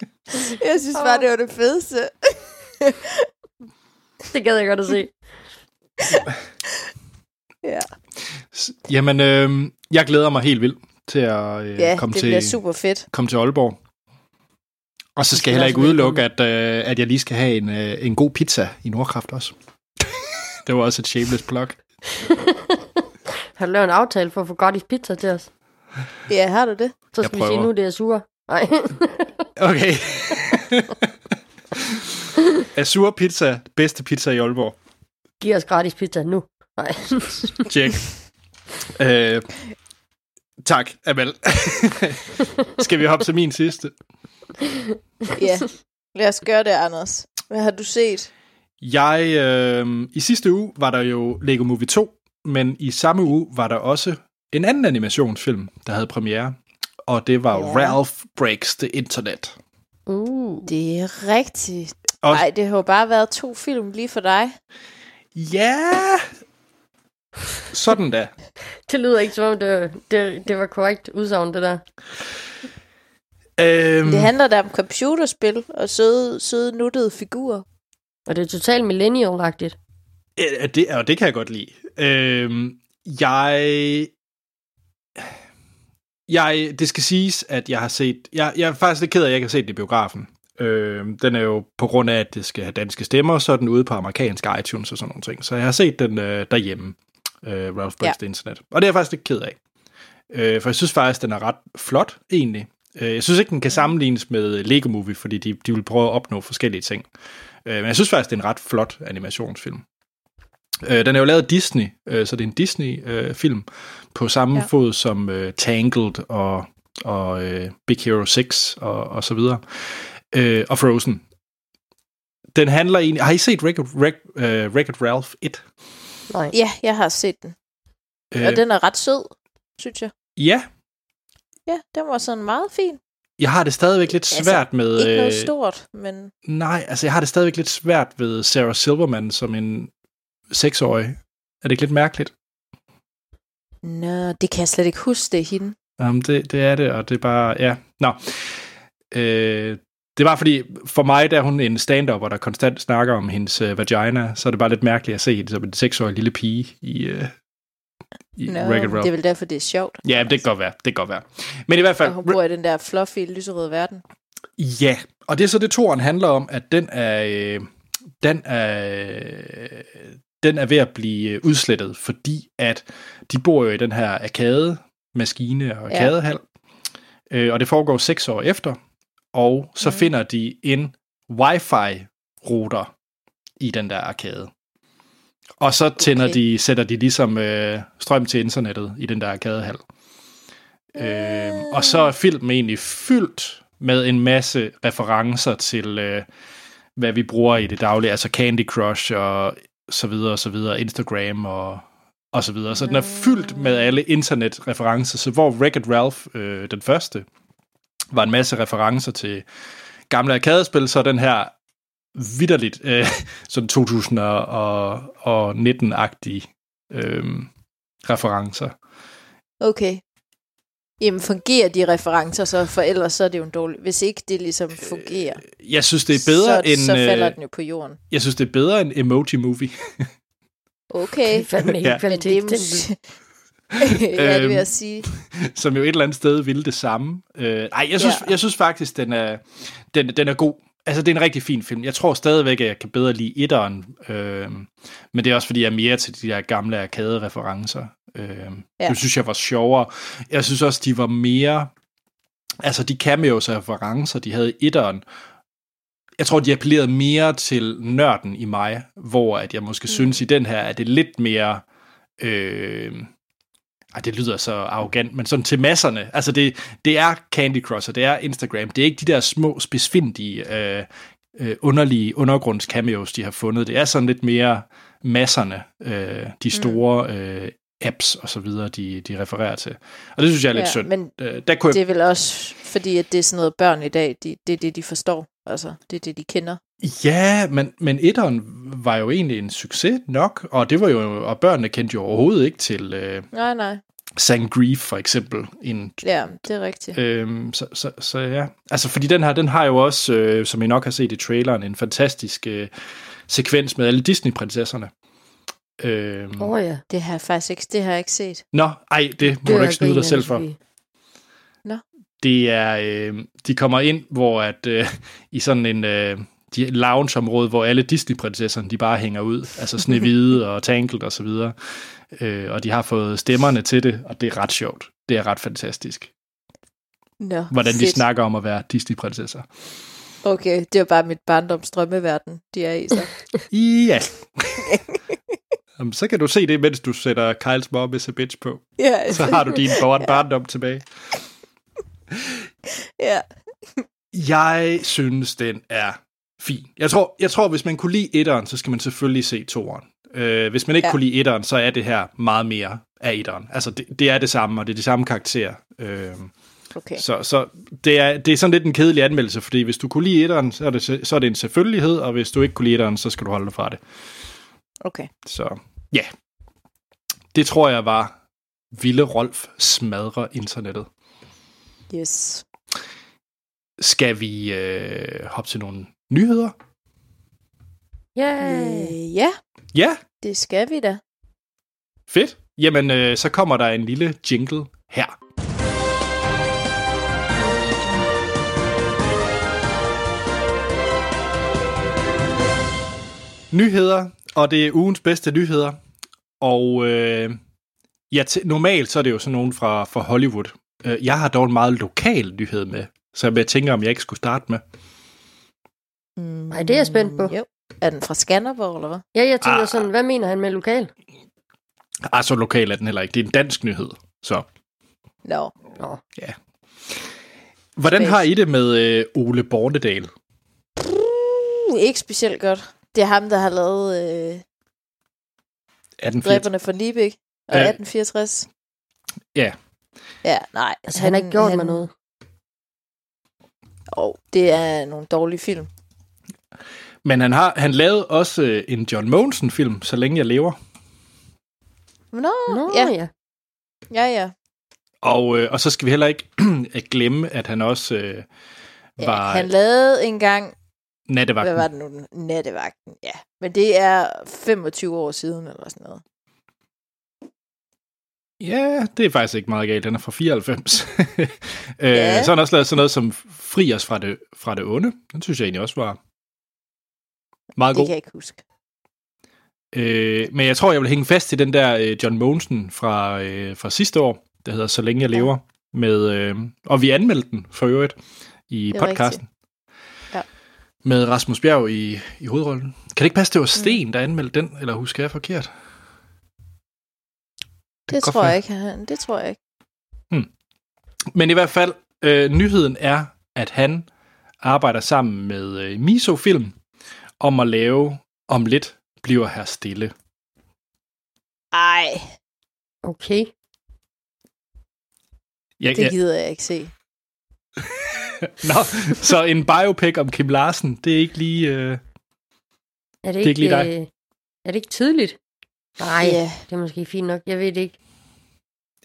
Jeg synes bare, det var det fedeste. Det gad jeg godt at se. Ja, Jamen, øh, jeg glæder mig helt vildt til at øh, ja komme, det til, super fedt. komme til Aalborg. Og så skal jeg heller ikke udelukke, at, øh, at jeg lige skal have en, øh, en god pizza i Nordkraft også. det var også et shameless plug. Har du lavet en aftale for at få gratis pizza til os? Ja, har du det? Så skal vi sige, nu det er sure. Nej. Okay. Azur Pizza, bedste pizza i Aalborg. Giv os gratis pizza nu. Nej. Check. øh, tak, Amal. Skal vi hoppe til min sidste? Ja. Lad os gøre det, Anders. Hvad har du set? Jeg, øh, i sidste uge var der jo Lego Movie 2, men i samme uge var der også en anden animationsfilm, der havde premiere, og det var Ja. Ralph Breaks the Internet. Uh. Det er rigtigt. Nej, det har jo bare været to film lige for dig. ja, sådan da. Det lyder ikke som om, det, det, det var korrekt udsagn, det der. Øhm, Det handler da om computerspil og søde, søde nuttede figurer. Og det er totalt millennial-agtigt. Ja, det, og det kan jeg godt lide. Øhm, jeg... Jeg, det skal siges, at jeg har set... Jeg, jeg er faktisk lidt ked af, at jeg ikke har set det i biografen. Øhm, den er jo på grund af, at det skal have danske stemmer, så er den ude på amerikansk iTunes og sådan nogle ting. Så jeg har set den øh, derhjemme, øh, Ralph Breaks Ja. the Internet. Og det er jeg faktisk lidt ked af. Øh, for jeg synes faktisk, den er ret flot, egentlig. Øh, jeg synes ikke, den kan sammenlignes med Lego Movie, fordi de, de vil prøve at opnå forskellige ting. Øh, men jeg synes faktisk, det er en ret flot animationsfilm. Øh, den er jo lavet af Disney, øh, så det er en Disney-film øh, på samme ja. fod som øh, Tangled og, og øh, Big Hero 6 og, og så videre. Øh, og Frozen. Den handler egentlig... Har I set Wreck-It uh, Ralph 1? Nej. Ja, jeg har set den. Øh, og den er ret sød, synes jeg. Ja. Ja, den var sådan meget fin. Jeg har det stadigvæk lidt altså, svært altså, med... Ikke noget øh, stort, men... Nej, altså jeg har det stadigvæk lidt svært ved Sarah Silverman som en seksårig. Er det ikke lidt mærkeligt? Nå, det kan jeg slet ikke huske, det er hende. Jamen, det, det er det, og det er bare... Ja, nå. Øh, det var fordi, for mig der er hun en stand der konstant snakker om hendes uh, vagina, så er det bare lidt mærkeligt at se hende som en seksårig lille pige i, uh, i no, det er vel derfor, det er sjovt. Ja, det kan godt være. Det kan godt være. Men i hvert fald... Og hun bor i den der fluffy, lyserøde verden. Ja, og det er så det, toren handler om, at den er... Øh, den er, den er ved at blive udslettet, fordi at de bor jo i den her arkade, maskine og arkadehal, ja. øh, og det foregår seks år efter, og så mm. finder de en wifi-router i den der arkade. Og så tænder okay. de, sætter de ligesom øh, strøm til internettet i den der arkadehal. Øh, og så er filmen egentlig fyldt med en masse referencer til, øh, hvad vi bruger i det daglige, altså Candy Crush og så videre og så videre, Instagram og, og så videre. Så den er fyldt med alle internetreferencer. Så hvor Wreck-It Ralph, øh, den første, var en masse referencer til gamle arkadespil, så den her vidderligt øh, sådan 2019-agtige øh, referencer. Okay. Jamen fungerer de referencer så, for ellers så er det jo en dårlig... Hvis ikke det ligesom fungerer... Øh, jeg synes, det er bedre så, end... Så falder øh, den jo på jorden. Jeg synes, det er bedre end Emoji Movie. okay. Det er fandme ikke ja. kvalitet. ja, det vil jeg sige. Som jo et eller andet sted ville det samme. Øh, nej, jeg synes, ja. jeg synes faktisk, den er, den, den er god. Altså, det er en rigtig fin film. Jeg tror stadigvæk, at jeg kan bedre lide etteren. Øh, men det er også, fordi jeg er mere til de der gamle arcade-referencer. Øh, ja. Det synes jeg var sjovere. Jeg synes også, de var mere... Altså, de cameos og referencer, de havde i etteren, jeg tror, de appellerede mere til nørden i mig, hvor at jeg måske mm. synes, i den her, at det er lidt mere... Øh, ej, det lyder så arrogant, men sådan til masserne. Altså, det, det er Candy Crush, og det er Instagram. Det er ikke de der små, spidsfindige, øh, øh, underlige undergrunds de har fundet. Det er sådan lidt mere masserne, øh, de mm. store øh, apps og så videre, de, de refererer til. Og det synes jeg er lidt ja, synd. Men øh, der kunne jeg... det er vel også fordi, at det er sådan noget børn i dag, de, det er det, de forstår. Altså, det er det, de kender. Ja, men, men etteren var jo egentlig en succes nok, og det var jo, og børnene kendte jo overhovedet ikke til... Øh, nej, nej. Sangrief for eksempel. En, ja, det er rigtigt. Øhm, så, så, så ja, altså fordi den her, den har jo også, øh, som I nok har set i traileren, en fantastisk øh, sekvens med alle Disney-prinsesserne. Øhm, oh ja, det har jeg faktisk ikke, det har jeg ikke set. Nå, ej, det må det du ikke snyde dig selv for. Nå. Det er, øh, de kommer ind, hvor at øh, i sådan en øh, de lounge-område, hvor alle Disney-prinsesserne, de bare hænger ud, altså Snehvide og Tangled og så videre. Øh, og de har fået stemmerne til det, og det er ret sjovt. Det er ret fantastisk. Nå, Hvordan fedt. de snakker om at være Disney-prinsesser. Okay, det er bare mit barndoms drømmeverden, de er i så. ja. Jamen, så kan du se det, mens du sætter Kyle's Mom is a bitch på. Ja. Så har du din ja. barndom tilbage. ja. Jeg synes, den er fin. Jeg tror, jeg tror, hvis man kunne lide etteren, så skal man selvfølgelig se toeren. Øh, hvis man ikke ja. kunne lide etteren, så er det her meget mere af etteren. Altså, det, det er det samme, og det er de samme karakterer. Øh, okay. Så, så det, er, det er sådan lidt en kedelig anmeldelse, fordi hvis du kunne lide etteren, så er det, så er det en selvfølgelighed, og hvis du ikke kunne lide etteren, så skal du holde dig fra det. Okay. Så ja, det tror jeg var Ville Rolf smadre internettet. Yes. Skal vi øh, hoppe til nogle nyheder? Øh, ja. Ja. Det skal vi da. Fedt. Jamen, øh, så kommer der en lille jingle her. Nyheder, og det er ugens bedste nyheder. Og øh, ja, t- normalt så er det jo sådan nogen fra, fra Hollywood, Øh, jeg har dog en meget lokal nyhed med, så jeg tænker, om jeg ikke skulle starte med. Mm, Nej, det er jeg spændt på. Jo. Er den fra Skanderborg, eller hvad? Ja, jeg tænker Ah. sådan, hvad mener han med lokal? Ah, så lokal er den heller ikke. Det er en dansk nyhed. Så Nå. Nå, hvordan Space. har I det med øh, Ole Bornedal? Uh, ikke specielt godt. Det er ham, der har lavet øh, 1880? Dræberne for Libæk og Ja. 1864. Ja. Ja, nej. altså han, han har ikke gjort mig noget. Og det er nogle dårlige film. Men han har han lavede også øh, en John Monsen-film, Så længe jeg lever. Nå, Nå, ja. ja. ja, ja. Og, øh, og så skal vi heller ikke at glemme, at han også øh, ja var han lavede engang, nattevagten. hvad var det nu, nattevagten, ja. Men det er 25 år siden, eller sådan noget. Ja, det er faktisk ikke meget galt. Den er fra 94. øh, Ja. Så har han også lavet sådan noget som Fri os fra det, fra det onde. Den synes jeg egentlig også var meget Det god. kan jeg ikke huske. Øh, men jeg tror, jeg vil hænge fast i den der øh, John Monsen fra, øh, fra sidste år, der hedder Så længe jeg Ja. lever. Med, øh, og vi anmeldte den for øvrigt i Det podcasten. Ja. Med Rasmus Bjerg i, i hovedrollen. Kan det ikke passe, det var Sten, der anmeldte den? Eller husker jeg forkert? Det, godt tror jeg ikke. han- Det tror jeg ikke. Men i hvert fald, øh, nyheden er, at han arbejder sammen med øh, Miso Film om at lave Om lidt bliver her stille. Ej, Okay. Jeg, det gider jeg ikke se. nå, så en biopic om Kim Larsen, det er ikke lige... Øh, Er det, er ikke lige dig. øh, er det ikke tidligt? Nej, Ja. det er måske fint nok. Jeg ved det ikke.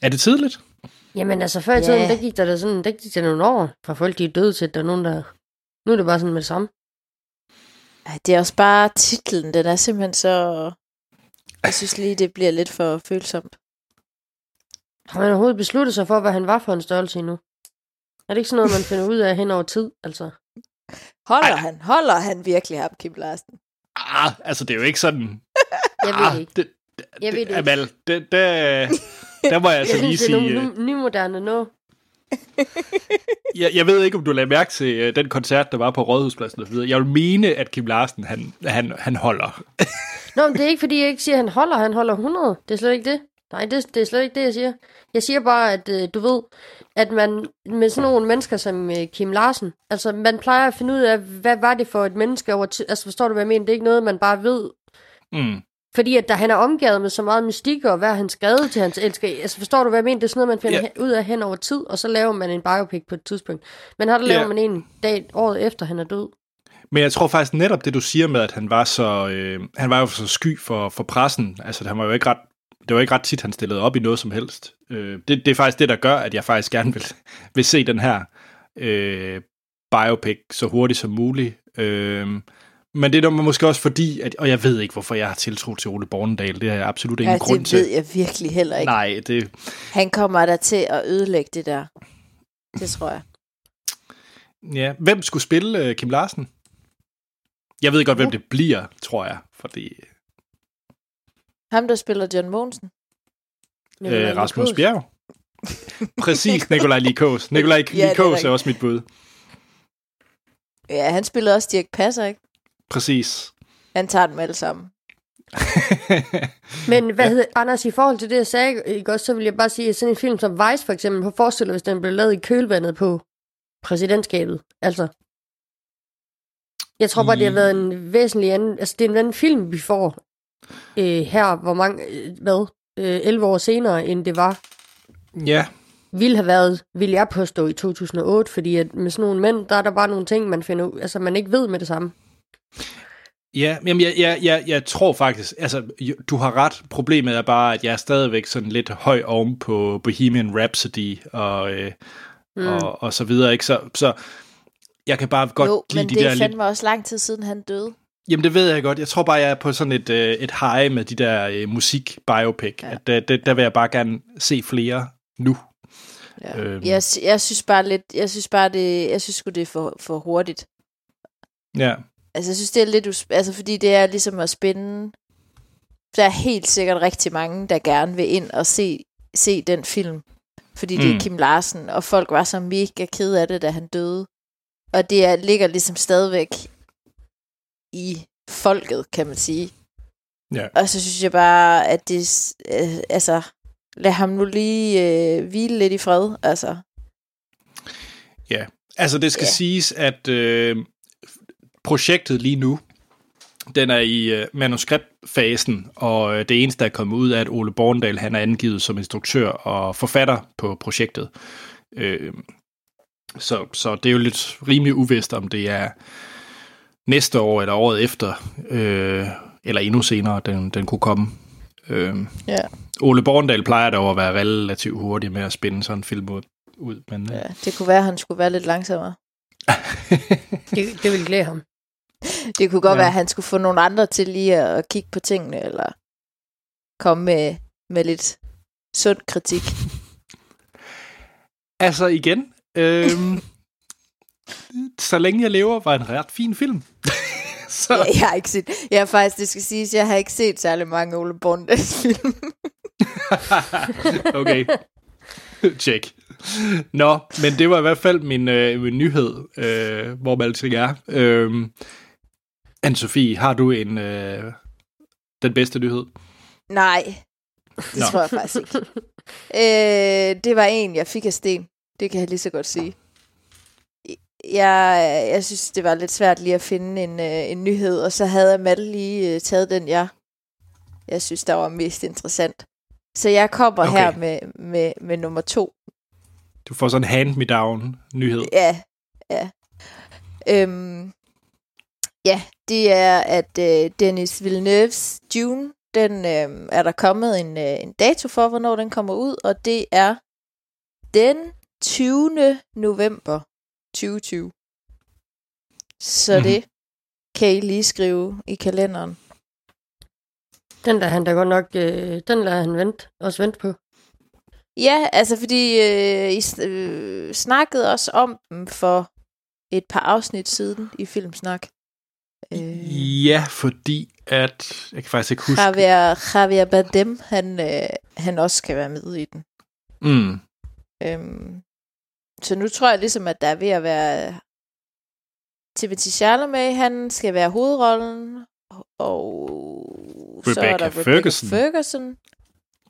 er det tidligt? Jamen altså, før i tiden, Ja. der gik der, da sådan, der gik der nogle år, fra folk de er døde til, at der er nogen, der... Nu er det bare sådan med det samme. Ej, det er også bare titlen, den er simpelthen så... Jeg synes lige, det bliver lidt for følsomt. Har man overhovedet besluttet sig for, hvad han var for en størrelse endnu? Er det ikke sådan noget, man finder ud af hen over tid, altså? Holder Ej. han? Holder han virkelig ham, Kim Larsen? Ah, altså det er jo ikke sådan... Jeg ved ah, det ikke. Det, Jeg ved det ikke. Amal, det, det, der må jeg altså lige synes, det er sige... nogle øh, ny- nymoderne nu. Jeg, jeg ved ikke, om du lagde mærke til uh, den koncert, der var på Rådhuspladsen og så videre. Jeg vil mene, at Kim Larsen, han, han, han holder. Nå, men det er ikke, fordi jeg ikke siger, at han holder. Han holder 100. Det er slet ikke det. Nej, det, det er slet ikke det, jeg siger. Jeg siger bare, at øh, du ved, at man med sådan nogle mennesker som øh, Kim Larsen, altså man plejer at finde ud af, hvad var det for et menneske over tid. Altså forstår du, hvad jeg mener? Det er ikke noget, man bare ved. Mm. Fordi at der, han er omgivet med så meget mystik, og hvad har han skrevet til hans elsker. Altså forstår du, hvad jeg mener? Det er sådan noget, man finder Ja. ud af hen over tid, og så laver man en biopic på et tidspunkt. Men her der Ja. laver man en dag, året efter, han er død. Men jeg tror faktisk netop det, du siger med, at han var så, øh, han var jo så sky for, for pressen. Altså, han var jo ikke ret, det var ikke ret tit, han stillede op i noget som helst. Øh, det, det er faktisk det, der gør, at jeg faktisk gerne vil, vil se den her øh, biopic så hurtigt som muligt. Øh, men det er måske også fordi, at, og jeg ved ikke, hvorfor jeg har tiltro til Ole Bornedal. Det har jeg absolut ingen Ja, grund det til. ved jeg virkelig heller ikke. Nej, det, Han kommer der til at ødelægge det der. Det tror jeg. ja. Hvem skulle spille øh, Kim Larsen? Jeg ved godt, hvem Uh. det bliver, tror jeg. Fordi Ham, der spiller John Mogensen. Nikolaj øh, Rasmus Likos. Bjerg. Præcis, Nikolaj Likos. Nikolaj Ja, det er Likos er også mit bud. Ja, han spillede også Dirk Passer, ikke? Præcis. Han tager dem alle sammen. Men hvad ja. hedder, Anders, i forhold til det, jeg sagde, ikke også, så vil jeg bare sige, at sådan en film som Vice for eksempel, på forestiller, hvis den blev lavet i kølvandet på præsidentskabet. Altså, jeg tror bare, det har været en væsentlig anden, altså det er en anden film, vi får øh, her, hvor mange, hvad, øh, 11 år senere, end det var, ja, ville have været, vil jeg påstå, i 2008, fordi at med sådan nogle mænd, der er der bare nogle ting, man finder ud, altså man ikke ved med det samme. Ja jamen, jeg, jeg, jeg, jeg tror faktisk, altså, du har ret. Problemet er bare, at jeg er stadigvæk sådan lidt høj oven på Bohemian Rhapsody og, øh, mm. og, og så videre, ikke? Så, så jeg kan bare godt jo, lide men de det der er lidt... fandme også lang tid siden, han døde. Jamen, det ved jeg godt. Jeg tror bare, jeg er på sådan et, øh, et high med de der øh, musik-biopic. Ja. At, øh, det, der vil jeg bare gerne se flere nu. Ja. Øhm. Jeg, jeg synes bare lidt, jeg synes bare det, jeg synes sgu det er for, for hurtigt. Ja. Altså, jeg synes, det er lidt, us- altså, fordi det er ligesom at spænde. Der er helt sikkert rigtig mange, der gerne vil ind og se, se den film. fordi det Mm. er Kim Larsen, og folk var så mega ked af det, da han døde. Og det er, ligger ligesom stadigvæk i folket, kan man sige. Ja. Og så synes jeg bare, at det, øh, altså, lad ham nu lige øh, hvile lidt i fred, altså. Altså, det skal Ja. ja. siges, at øh, projektet lige nu, den er i øh, manuskriptfasen, og øh, det eneste, der er kommet ud af, at Ole Borndal, han er angivet som instruktør og forfatter på projektet. Øh, så, så det er jo lidt rimelig uvist, om det er næste år eller året efter, øh, eller endnu senere, den, den kunne komme. Øh, Ja. Ole Borndal plejer dog at være relativt hurtig med at spænde sådan en film ud. ud men, Ja, det kunne være, at han skulle være lidt langsommere. Det, det vil glæde ham. Det kunne godt Ja. være, at han skulle få nogle andre til lige at, at kigge på tingene, eller komme med, med lidt sund kritik. Altså igen, øhm, så længe jeg lever, var en ret fin film. så, Ja, jeg har ikke set, jeg har faktisk, det skal siges, jeg har ikke set særlig mange Ole Borndals film. okay. Check. Nå, men det var i hvert fald min, øh, min nyhed, øh, hvor man alting er. Øhm, Anne-Sophie, har du en øh, den bedste nyhed? Nej, det Nå. tror jeg faktisk ikke. øh, det var en, jeg fik af Sten. Det kan jeg lige så godt sige. Jeg, jeg synes, det var lidt svært lige at finde en, øh, en nyhed, og så havde Amal lige øh, taget den, jeg, jeg synes, der var mest interessant. Så jeg kommer okay. her med, med, med nummer to. Du får sådan en hand-me-down nyhed. Ja, ja. Øhm, ja, det er, at øh, Dennis Villeneuve's Dune, den øh, er der kommet en, øh, en dato for, hvornår den kommer ud, og det er den 20. november 2020. Så mm-hmm. det kan I lige skrive i kalenderen. Den der han da godt nok, øh, den lader han vent, også vente på. Ja, altså fordi øh, I øh, snakkede også om dem for et par afsnit siden i Filmsnak. Øh, Ja, fordi at... Jeg kan faktisk ikke huske... Javier, Javier Bardem, han, øh, han også skal være med i den. Mm. Øhm, så nu tror jeg ligesom, at der er ved at være... Timothy Chalamet, han skal være hovedrollen, og så er Rebecca der Ferguson. Ferguson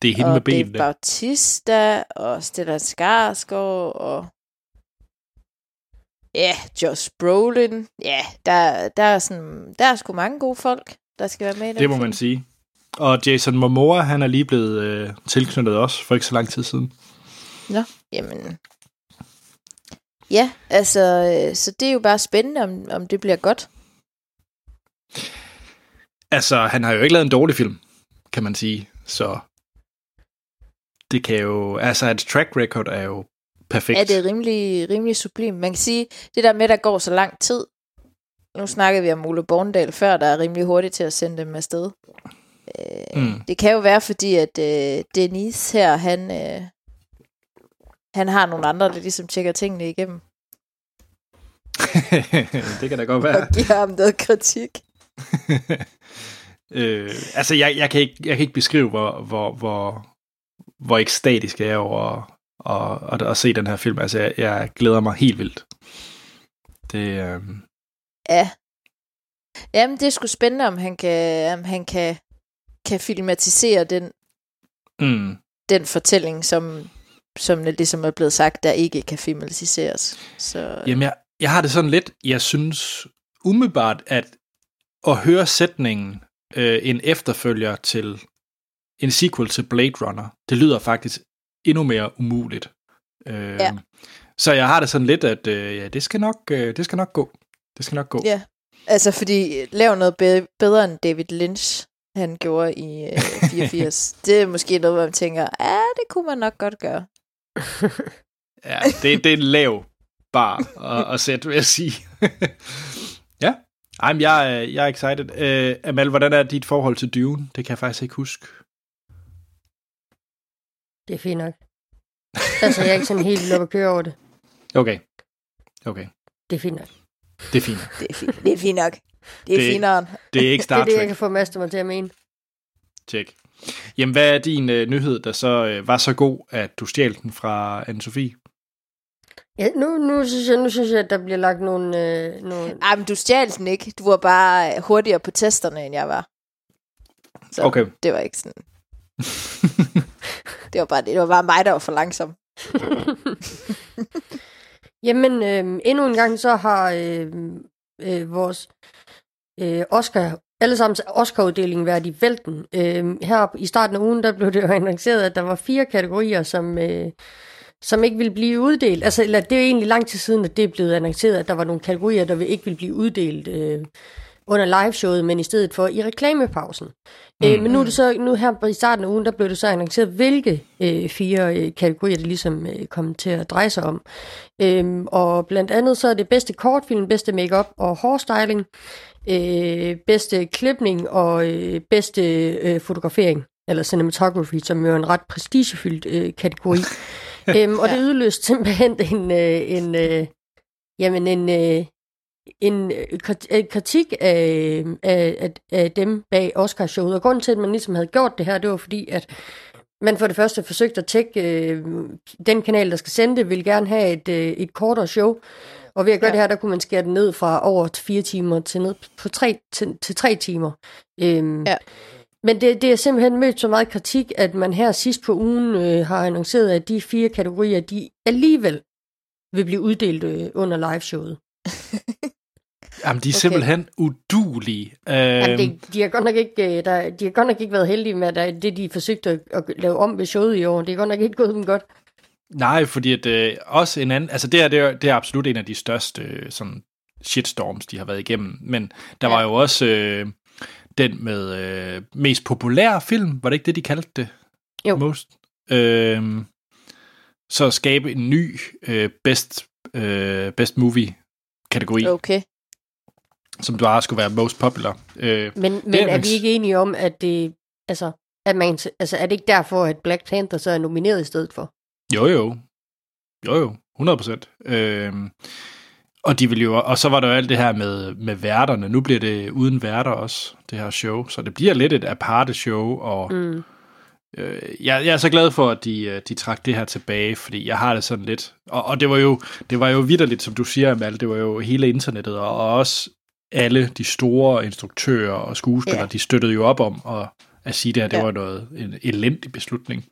Det er hende og med benene. Bautista, og Stellan Skarsgård, og ja, Josh Brolin. Ja, der, der, er sådan, der er sgu mange gode folk, der skal være med i den Det må film. man sige. Og Jason Momoa, han er lige blevet øh, tilknyttet også for ikke så lang tid siden. Jamen, ja, altså, øh, så det er jo bare spændende, om, om det bliver godt. Altså, han har jo ikke lavet en dårlig film, kan man sige. Så det kan jo... Altså, et track record er jo perfekt. Ja, det er rimelig, rimelig sublim. Man kan sige, det der med, at der går så lang tid. Nu snakkede vi om Ole Borndal før, der er rimelig hurtigt til at sende dem afsted. Øh, Mm. Det kan jo være, fordi at øh, Denise her, han, øh, han har nogle andre, der ligesom tjekker tingene igennem. det kan da godt være. Og giver ham noget kritik. øh, altså, jeg, jeg, kan ikke, jeg kan ikke beskrive, hvor, hvor, hvor, hvor ekstatisk jeg er over at, at, at se den her film. Altså, jeg, jeg glæder mig helt vildt. Det, øh, Ja. Jamen, det er sgu spændende, om han kan, om han kan, kan filmatisere den, mm, den fortælling, som, som det ligesom er blevet sagt, der ikke kan filmatiseres. Så, Jamen, jeg, jeg har det sådan lidt, jeg synes umiddelbart, at at høre sætningen øh, en efterfølger til en sequel til Blade Runner, det lyder faktisk endnu mere umuligt. Øh, Ja. Så jeg har det sådan lidt, at øh, ja, det, skal nok, øh, det skal nok gå. Det skal nok gå. Ja, altså fordi lav noget be- bedre end David Lynch, han gjorde i øh, 84. det er måske noget, hvor man tænker, ja, det kunne man nok godt gøre. Ja, det, det er en lav bar at, at sætte, vil jeg sige. ja, Ej, men jeg, jeg er excited. Uh, Amal, hvordan er dit forhold til Dune? Det kan jeg faktisk ikke huske. Det er fint nok. Altså, jeg er ikke sådan helt op at køre over det. Okay. Okay, Det er fint nok. det er fint. Det er fint, det er fint nok. Det er Det- finere. Det er ikke Det Star er det, jeg Trek. kan få Master mig til at mene. Check. Jamen, hvad er din øh, nyhed, der så øh, var så god, at du stjal den fra Anne-Sophie? Ja, nu, nu, synes jeg, nu synes jeg, at der bliver lagt nogle... Øh, nogle... Ej, men du stjal den ikke. Du var bare hurtigere på testerne, end jeg var. Så Okay. det var ikke sådan... det var bare det. var bare mig, der var for langsom. Jamen, øh, endnu en gang så har øh, øh, vores øh, Oscar, allesammens Oscar-uddeling været i vælten. Øh, her i starten af ugen, der blev det jo annonceret, at der var fire kategorier, som, øh, som ikke ville blive uddelt. Altså, eller det er jo egentlig lang tid siden, at det er blevet annonceret, at der var nogle kategorier, der ikke ville blive uddelt øh, under liveshowet, men i stedet for i reklamepausen. Mm. Øh, men nu er det så, nu her i starten af ugen, der blev det så annonceret, hvilke øh, fire øh, kategorier, det ligesom øh, kom til at dreje sig om. Øhm, og blandt andet så er det bedste kortfilm, bedste makeup og hårstyling, øh, bedste klipning og øh, bedste øh, fotografering, eller cinematography, som jo er en ret prestigefyldt øh, kategori. øhm, og det udløste simpelthen en, øh, en, øh, jamen en, øh, en øh, øh, kritik af, af, af, af dem bag Oscarshowet. Og grunden til, at man ligesom havde gjort det her, det var fordi, at man for det første forsøgte at tjekke, øh, den kanal, der skal sende det, vil gerne have et, øh, et kortere show. Og ved at gøre ja. det her, der kunne man skære den ned fra over fire timer til ned på tre, til, til tre timer. Øhm, Ja. Men det, det er simpelthen mødt så meget kritik, at man her sidst på ugen øh, har annonceret, at de fire kategorier, de alligevel vil blive uddelt øh, under liveshowet. Jamen, de er Okay. simpelthen udulige. Jamen, Øhm, det, de, har godt nok ikke, øh, der, de har godt nok ikke været heldige med at det, de forsøgte at, at lave om ved showet i år. Det er godt nok ikke gået dem godt. Nej, fordi at, øh, også en anden... Altså, det er, det, er, det er absolut en af de største øh, sådan, shitstorms, de har været igennem. Men der Ja. var jo også øh, den med øh, mest populære film. Var det ikke det, de kaldte det? Jo. Most. Øh, så skabe en ny øh, best, øh, best movie-kategori, Okay. Som bare skulle være most popular. Øh, Men, men er er vi ikke enige om, at det... Altså, at man, altså, er det ikke derfor, at Black Panther så er nomineret i stedet for? Jo, jo. Jo, jo. 100 procent. Øhm, og, de vil jo, og så var der jo alt det her med, med værterne. Nu bliver det uden værter også, det her show. Så det bliver lidt et aparte show, og Mm. øh, jeg, jeg er så glad for, at de, øh, de trak det her tilbage, fordi jeg har det sådan lidt... Og, og det var jo, det var jo vidderligt, som du siger, Amal, det var jo hele internettet, og også alle de store instruktører og skuespillere, Ja. de støttede jo op om at, at sige, det her det Ja. var noget, en elendig beslutning.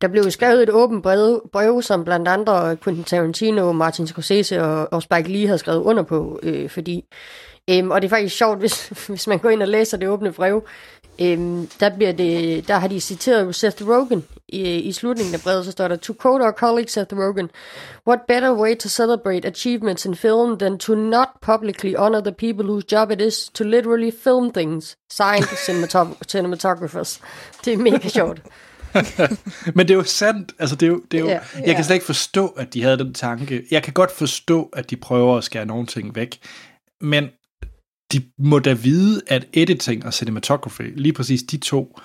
Der blev skrevet et åbent brev, brev, som blandt andre Quentin Tarantino, Martin Scorsese og, og Spike Lee havde skrevet under på, øh, fordi... Øhm, og det er faktisk sjovt, hvis, hvis man går ind og læser det åbne brev. Øhm, der, bliver det, der har de citeret Seth Rogen i, i slutningen af brevet, så står der, To quote our colleague Seth Rogen, What better way to celebrate achievements in film than to not publicly honor the people whose job it is to literally film things? Signed cinematog- cinematographers. Det er mega sjovt. Men det er jo sandt. Altså, det er jo, det er jo, ja, jeg kan slet ikke forstå, at de havde den tanke. Jeg kan godt forstå, at de prøver at skære nogle ting væk. Men de må da vide, at editing og cinematography, lige præcis de to,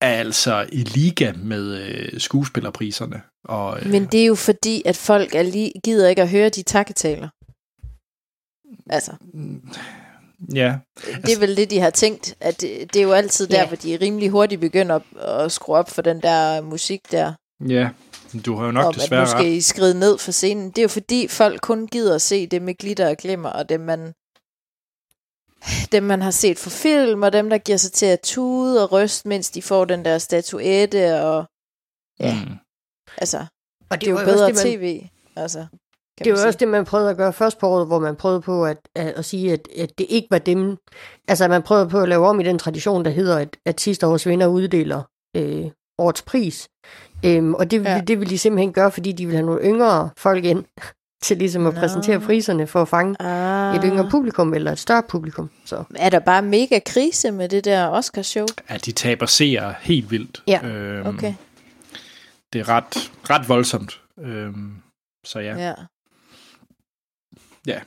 er altså i liga med øh, skuespillerpriserne. Og, øh, Men det er jo fordi, at folk er lige, gider ikke at høre de takketaler. Altså, ja, det er vel det, de har tænkt, at det, det er jo altid der, Ja. hvor de rimelig hurtigt begynder at, at skrue op for den der musik der, ja, du har jo nok om at desværre nu ret. skal I skride ned for scenen. Det er jo fordi, folk kun gider at se det med glitter og glimmer, og dem man, dem man har set for film, og dem, der giver sig til at tude og ryste, mens de får den der statuette, og ja. Mm. altså, Og det er jo bedre det, man, tv. Altså, Det var sige. også det, man prøvede at gøre først på året, hvor man prøvede på at, at, at sige, at, at det ikke var dem. Altså, man prøvede på at lave om i den tradition, der hedder, at, at sidste års vinder uddeler øh, årets pris. Øhm, og det, Ja. ja. det ville de simpelthen gøre, fordi de ville have nogle yngre folk ind til ligesom at Nå. præsentere priserne for at fange Ah. et yngre publikum eller et større publikum. Så Er der bare mega krise med det der Oscar-show? At de taber seere helt vildt. Ja, Øhm, Okay, Det er ret, ret voldsomt. Øhm, så ja. ja. Ja.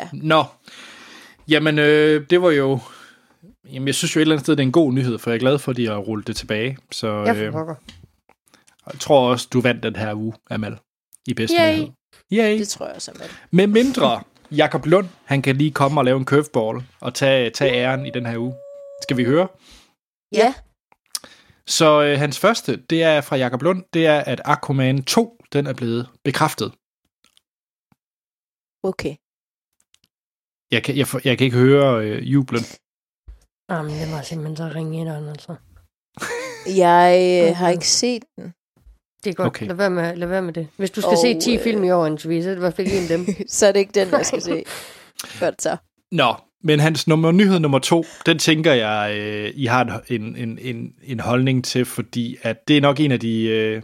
Ja. Nå, jamen øh, det var jo... Jamen jeg synes jo et eller andet sted, det er en god nyhed, for jeg er glad for, at de har rullet det tilbage. Så jeg øh, får jeg tror også, du vandt den her uge, Amal, i bedste Yay. nyhed. Yay. Det tror jeg simpelthen. Med mindre Jakob Lund, han kan lige komme og lave en curveball og tage, tage æren i den her uge. Skal vi høre? Ja. Så øh, hans første, det er fra Jakob Lund, det er, at Aquaman 2, den er blevet bekræftet. Okay. Jeg kan, jeg, jeg kan ikke høre øh, jublen. Jamen, det var simpelthen så ringe ind, altså. Jeg øh, har ikke set den. Det er godt. Okay. Lad, være med, lad være med det. Hvis du skal Og, se 10 øh, film i år, Anne-Sophie, så er det i hvert fald en af dem. så er det ikke den, jeg skal se. Godt så. Nå, men hans nummer, nyhed nummer to, den tænker jeg, øh, I har en, en, en, en holdning til, fordi at det er nok en af de øh,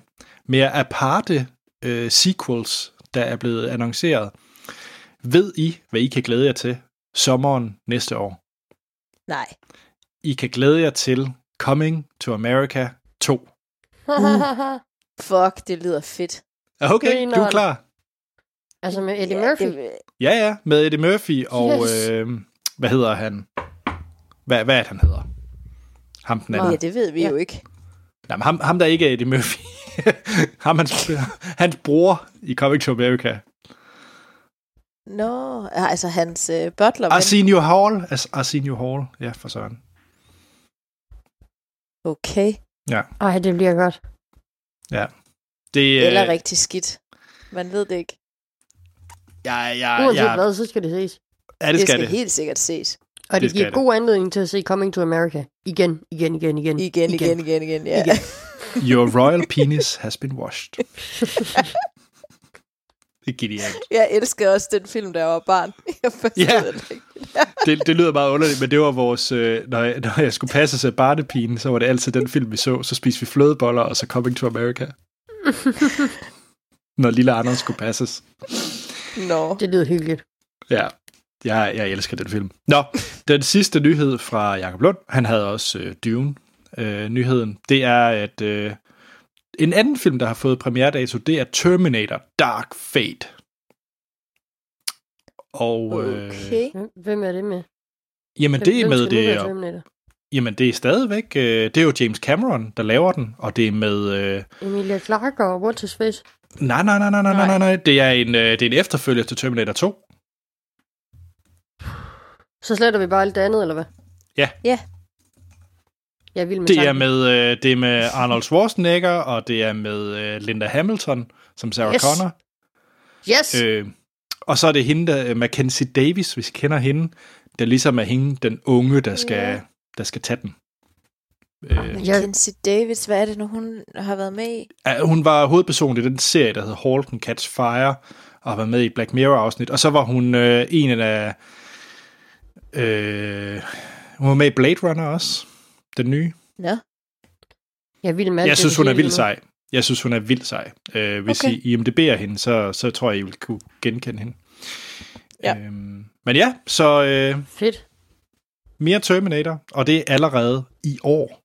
mere aparte øh, sequels, der er blevet annonceret. Ved I, hvad I kan glæde jer til sommeren næste år? Nej. I kan glæde jer til Coming to America 2. Fuck, det lyder fedt. Okay, du er Grineren. klar? altså med Eddie Ja, Murphy. Det, Ja, ja, med Eddie Murphy og, Yes. øh, hvad hedder han? Hvad, hvad er det, han hedder? Ham den anden. ja, det ved vi Ja. jo ikke. Nej, men ham, ham der ikke er Eddie Murphy. ham hans, hans bror i Coming to America. Nå, altså hans øh, butler. Arsenio Hall. As, Arsenio Hall. Ja, for søren. Okay. Ej, det bliver godt. Det, Eller øh, rigtig skidt. Man ved det ikke. Ja, ja, Uanset ja. hvad, så skal det ses. ja, det det skal skal det. helt sikkert ses. Og det, Det skal giver det. god anledning til at se Coming to America. Igen, igen, igen, igen. Igen, igen, igen, igen. Ja. Igen. Your royal penis has been washed. det er genialt. Jeg elsker også den film, der var barn. Jeg Ja. det ikke. Det, det lyder meget underligt, men det var vores... Øh, når, jeg, når jeg skulle passe sig barnepigen, så var det altid den film, vi så. Så spiste vi flødeboller, og så Coming to America. når lille Anders skulle passes. Nå. Det lyder hyggeligt. Ja, jeg, jeg elsker den film. Nå, den sidste nyhed fra Jakob Lund, han havde også øh, Dune. Øh, nyheden, det er, at øh, en anden film, der har fået premieredato, det er Terminator Dark Fate. Og, okay. Øh, Hvem er det med? Jamen, det er med det... og jamen, det er stadigvæk... Øh, det er jo James Cameron, der laver den, og det er med... Øh, Emilia Clarke og What's His Face? Nej, nej, nej, nej, nej, nej, nej. Det er en, øh, det er en efterfølger til Terminator 2. Så sletter vi bare alt det andet, eller hvad? Ja. Ja, jeg vild med Det er med, øh, det er med Arnold Schwarzenegger, og det er med øh, Linda Hamilton, som Sarah Yes. Connor. Yes! Øh, og så er det hende, der, øh, Mackenzie Davis, hvis I kender hende, der ligesom er hende, den unge, der skal, Ja. der skal tage den. Øh, Mackenzie Davis, hvad er det nu, hun har været med i? ja, hun var hovedperson i den serie, der hedder Halt and Catch Fire, og har været med i Black Mirror-afsnit. Og så var hun øh, en af... Øh, hun var med i Blade Runner også, den nye. Nå. Jeg vild med Jeg synes, hun er vildt sej. Jeg synes, hun er vildt sej. Øh, hvis Okay. I IMDb'er hende, så, så tror jeg, I vil kunne genkende hende. Ja. Øhm, men ja, så øh, Fedt. mere Terminator, og det er allerede i år.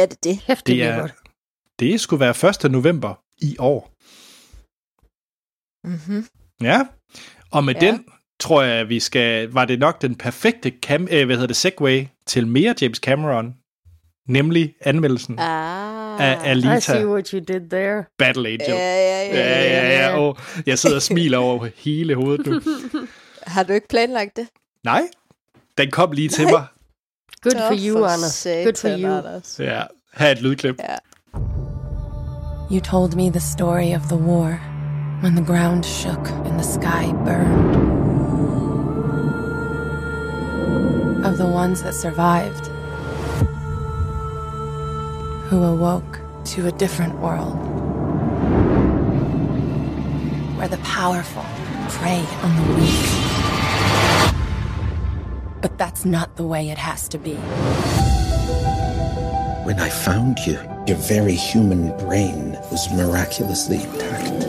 Er det det? Hæft, det, er, godt. det skulle være 1. november i år. Mm-hmm. Ja, og med Ja. ja. den tror jeg, vi skal, var det nok den perfekte cam, øh, hvad hedder det, segway til mere James Cameron, nemlig anmeldelsen Ah. af I Alita see what you did there. Battle Angel. Ja, ja, ja. Ja, ja, ja. Og jeg sidder og smiler over hele hovedet nu. Har du ikke planlagt det? Nej, den kom lige til mig. Good for you, for Anders. Good for you. Anders. Ja, er et lydklip. Ja. You told me the story of the war, when the ground shook and the sky burned. The ones that survived, who awoke to a different world, where the powerful prey on the weak. But that's not the way it has to be. When I found you, your very human brain was miraculously intact.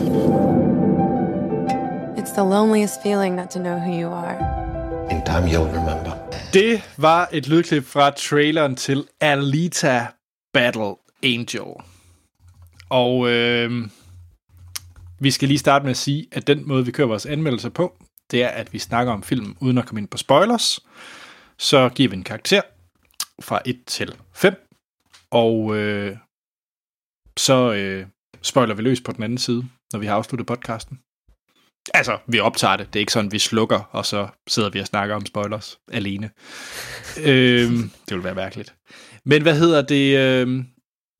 It's the loneliest feeling not to know who you are. In time, you'll remember. Det var et lydklip fra traileren til Alita Battle Angel. Og øh, vi skal lige starte med at sige, at den måde, vi kører vores anmeldelser på, det er, at vi snakker om filmen uden at komme ind på spoilers. Så giver vi en karakter fra 1 til 5, og øh, så øh, spoiler vi løs på den anden side, når vi har afsluttet podcasten. Altså, vi optager det. Det er ikke sådan, vi slukker, og så sidder vi og snakker om spoilers alene. øhm, det vil være mærkeligt. Men hvad hedder det? Øh,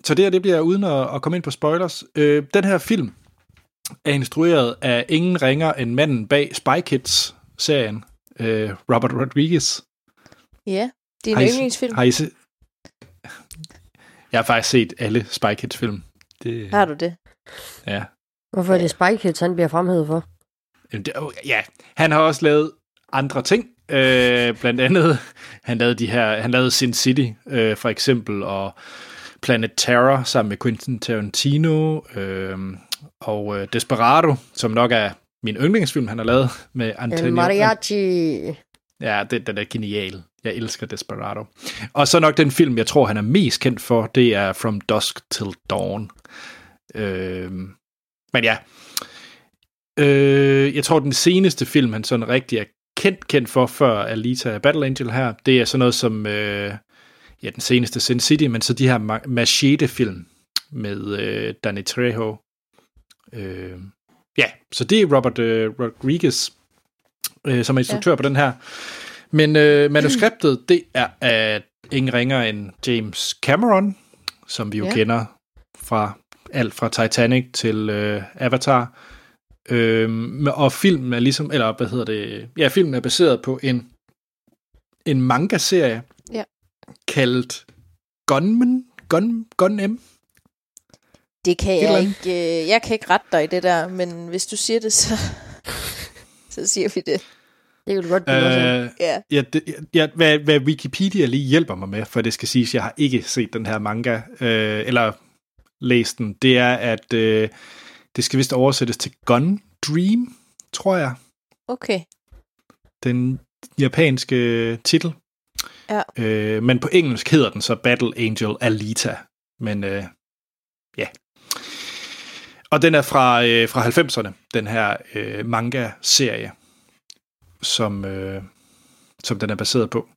så det her, det bliver uden at, at komme ind på spoilers. Øh, den her film er instrueret af ingen ringer end manden bag Spy Kids-serien, øh, Robert Rodriguez. Ja, din Har I- yndlingsfilm. Har I se... Jeg har faktisk set alle Spy Kids-film. Det, Har du det? ja. Hvorfor er det Spy Kids, han bliver fremhævet for? Jamen, det, ja, han har også lavet andre ting. Øh, blandt andet, han lavede de her, han lavede Sin City, øh, for eksempel, og Planet Terror sammen med Quentin Tarantino, øh, og øh, Desperado, som nok er min yndlingsfilm, han har lavet med El Antonio. Mariachi. Ja, det, den er genial. Jeg elsker Desperado. Og så nok den film, jeg tror, han er mest kendt for, det er From Dusk Till Dawn. Øh, men ja, øh, jeg tror, den seneste film, han sådan rigtig er kendt, kendt for, før Alita Battle Angel her, det er sådan noget som, øh, ja, den seneste Sin City, men så de her Ma- Machete-film med øh, Danny Trejo. Øh, ja, så det er Robert øh, Rodriguez, øh, som er instruktør ja. på den her. Men øh, manuskriptet, det er af ingen ringer end James Cameron, som vi jo ja. Ja. kender fra alt fra Titanic til øh, Avatar. Øhm, og filmen er ligesom, eller hvad hedder det, ja, filmen er baseret på en, en manga-serie, Ja. kaldt Gunman, Gun, Gun M. Det kan jeg ikke. øh, Jeg kan ikke rette dig i det der, men hvis du siger det, så, så siger vi det. Det kan du godt blive øh, Øh, Ja. ja, det, ja, hvad, hvad Wikipedia lige hjælper mig med, for det skal siges, jeg har ikke set den her manga, øh, eller læst den, det er, at øh, det skal vist oversættes til Gun Dream, tror jeg. Okay. den japanske titel. Ja. Øh, men på engelsk hedder den så Battle Angel Alita. Men øh, ja. Og den er fra, øh, fra 90'erne, den her øh, manga-serie, som, øh, som den er baseret på.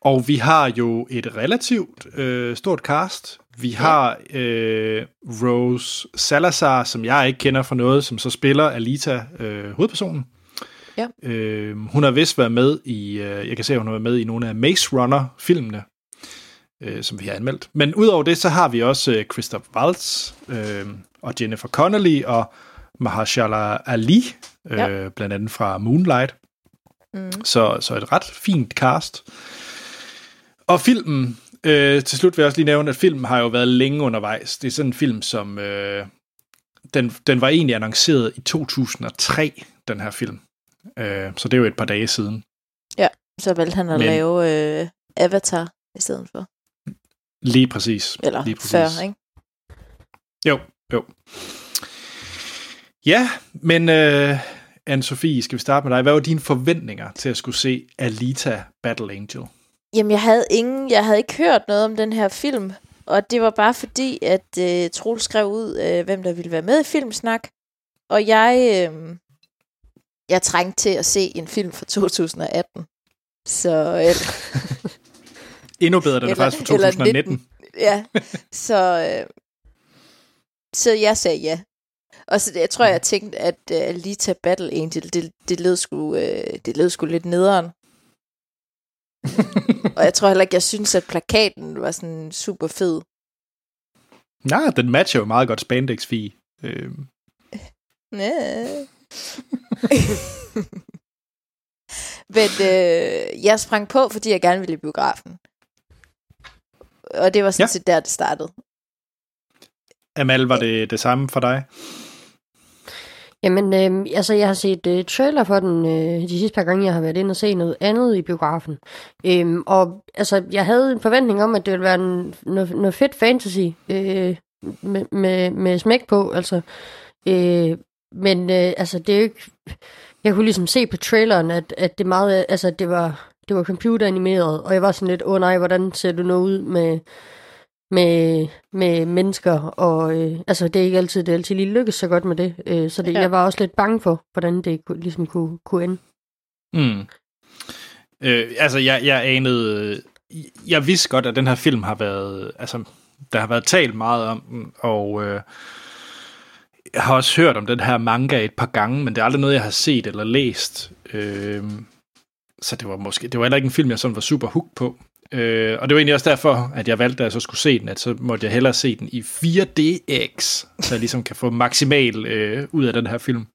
Og vi har jo et relativt øh, stort cast. Vi har øh, Rose Salazar, som jeg ikke kender for noget, som så spiller Alita, øh, hovedpersonen. Ja. Øh, hun har vist været med i, øh, jeg kan se, at hun har været med i nogle af Maze Runner-filmene, øh, som vi har anmeldt. Men udover det, så har vi også øh, Christoph Waltz øh, og Jennifer Connelly og Mahershala Ali, øh, Ja. blandt andet fra Moonlight. Mm. Så, så et ret fint cast. Og filmen, øh, til slut vil jeg også lige nævne, at filmen har jo været længe undervejs. Det er sådan en film, som... Øh, den, den var egentlig annonceret i 2003, den her film. Øh, så det er jo et par dage siden. Så valgte han at Men- lave øh, Avatar i stedet for. Lige præcis. Eller lige præcis. før, ikke? Jo, jo. Ja, men øh, Anne-Sophie, skal vi starte med dig? Hvad var dine forventninger til at skulle se Alita Battle Angel? Jamen, jeg havde ingen, jeg havde ikke hørt noget om den her film, og det var bare fordi, at øh, Troel skrev ud, øh, hvem der ville være med i Filmsnak, og jeg, øh, jeg trængte til at se en film fra 2018. Så, øh, Endnu bedre, den er faktisk fra eller 2019. 19. ja, så, øh, så jeg sagde ja. Og så jeg tror, jeg tænkte, at uh, Alita Battle Angel, det, det, lød sgu, øh, det lød sgu lidt nederen. og jeg tror heller ikke, jeg synes, at plakaten var sådan super fed. Nej, den matcher jo meget godt spandex fi øh. Men øh, jeg sprang på, fordi jeg gerne ville i biografen. Og det var sådan Ja. ja. set der, det startede. Amal, var det det samme for dig? Jamen, øh, altså, jeg har set øh, trailer for den øh, de sidste par gange, jeg har været inde og se noget andet i biografen. Øh, og altså, jeg havde en forventning om, at det ville være en, noget, noget fedt fantasy øh, med, med, med smæk på, altså. Øh, men øh, altså, det er jo ikke... Jeg kunne ligesom se på traileren, at, at det meget... Altså, det var, det var computeranimeret, og jeg var sådan lidt, åh oh, nej, hvordan ser du noget ud med med, med mennesker, og øh, altså, det er ikke altid, det er altid lige lykkes så godt med det. Øh, så det, Ja. ja. jeg var også lidt bange for, hvordan det kunne, ligesom kunne, kunne ende. Mm. Øh, altså, jeg, jeg anede... Jeg vidste godt, at den her film har været... Altså, der har været talt meget om den, og øh, jeg har også hørt om den her manga et par gange, men det er aldrig noget, jeg har set eller læst. Øh, så det var måske... Det var heller ikke en film, jeg sådan var super hooked på. Øh, og det var egentlig også derfor, at jeg valgte, at jeg så skulle se den, at så måtte jeg hellere se den i 4DX, så jeg ligesom kan få maksimal øh, ud af den her film.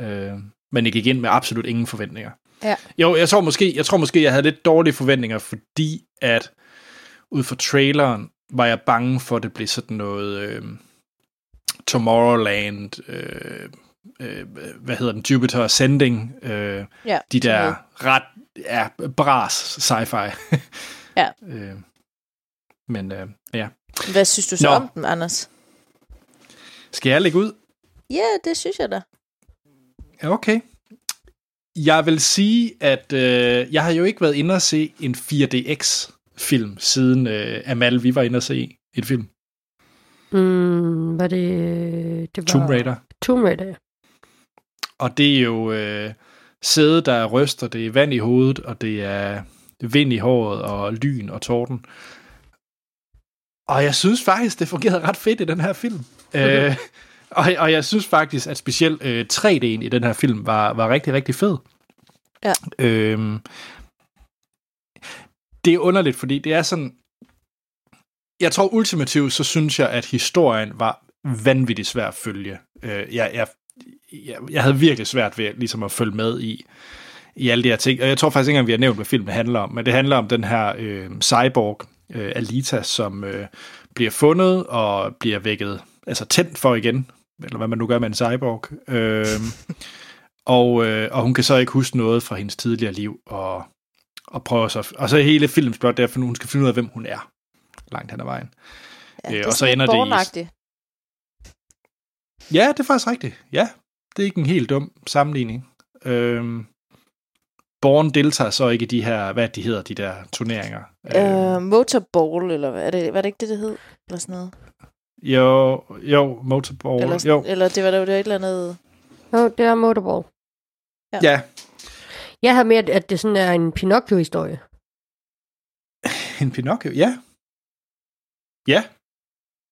Øh, men jeg gik ind med absolut ingen forventninger. Ja. Jo, jeg tror måske, jeg tror måske, jeg havde lidt dårlige forventninger, fordi at ud fra traileren var jeg bange for, at det blev sådan noget øh, Tomorrowland, øh, øh, hvad hedder den, Jupiter Ascending, øh, Ja, de der noget. ret ja, bras sci-fi. Ja. øh, men øh, ja. Hvad synes du så Nå. om den, Anders? Skal jeg lægge ud? Ja, det synes jeg da. Ja, Okay. Jeg vil sige, at øh, jeg har jo ikke været inde og se en 4DX-film, siden øh, Amal, vi var inde og se et film. Mm, var det... det var Tomb Raider. Tomb Raider, ja. Og det er jo øh, sæde, der ryster, det er vand i hovedet, og det er vind i håret, og lyn og torden. Og jeg synes faktisk, det fungerede ret fedt i den her film. øh, og, og jeg synes faktisk, at specielt øh, 3D'en i den her film var, var rigtig, rigtig fed. Ja. Øhm, det er underligt, fordi det er sådan... Jeg tror ultimativt, så synes jeg, at historien var vanvittigt svær at følge. Øh, jeg, jeg, jeg, jeg havde virkelig svært ved ligesom at følge med i, i alle de her ting. Og jeg tror faktisk ikke engang, vi har nævnt, hvad filmen handler om. Men det handler om den her øh, cyborg, øh, Alita, som øh, bliver fundet og bliver vækket, altså tændt for igen, eller hvad man nu gør med en cyborg. Øh, og, øh, og hun kan så ikke huske noget fra hendes tidligere liv, og, og prøver så, og så hele filmens blot derfor, hun skal finde ud af, hvem hun er, langt hen ad vejen. Ja, Øh, det er og så ender det i-. Ja, det er faktisk rigtigt. Ja, det er ikke en helt dum sammenligning. Øhm, Born deltager så ikke i de her, hvad de hedder, de der turneringer. Øh, motorball, eller hvad er det, var det ikke det, det hed? Eller sådan noget. jo, jo, motorball. Eller, jo, eller det var der jo et eller andet... Jo, det er Motorball. ja, Jeg har mere, at det sådan er en Pinocchio-historie. en Pinocchio, ja. Ja,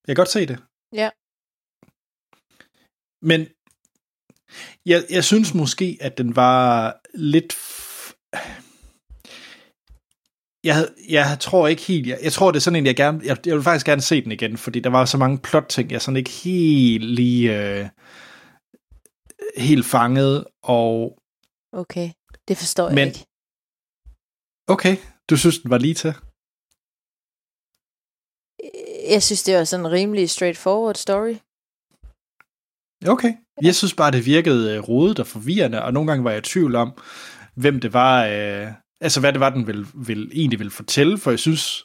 jeg kan godt se det. Ja. Men jeg, jeg synes måske, at den var lidt... F- jeg, jeg tror ikke helt... Jeg, jeg tror, det er sådan en, jeg gerne... Jeg, jeg vil faktisk gerne se den igen, fordi der var så mange plot-ting, jeg sådan ikke helt lige... Øh, helt fanget, og... Okay, det forstår jeg Men- ikke. Okay, du synes, den var lige til? Jeg synes, det var sådan en rimelig straightforward story. Okay. Jeg synes bare, det virkede øh, rodet og forvirrende, og nogle gange var jeg i tvivl om, hvem det var, øh, altså hvad det var, den ville, ville, egentlig ville fortælle, for jeg synes,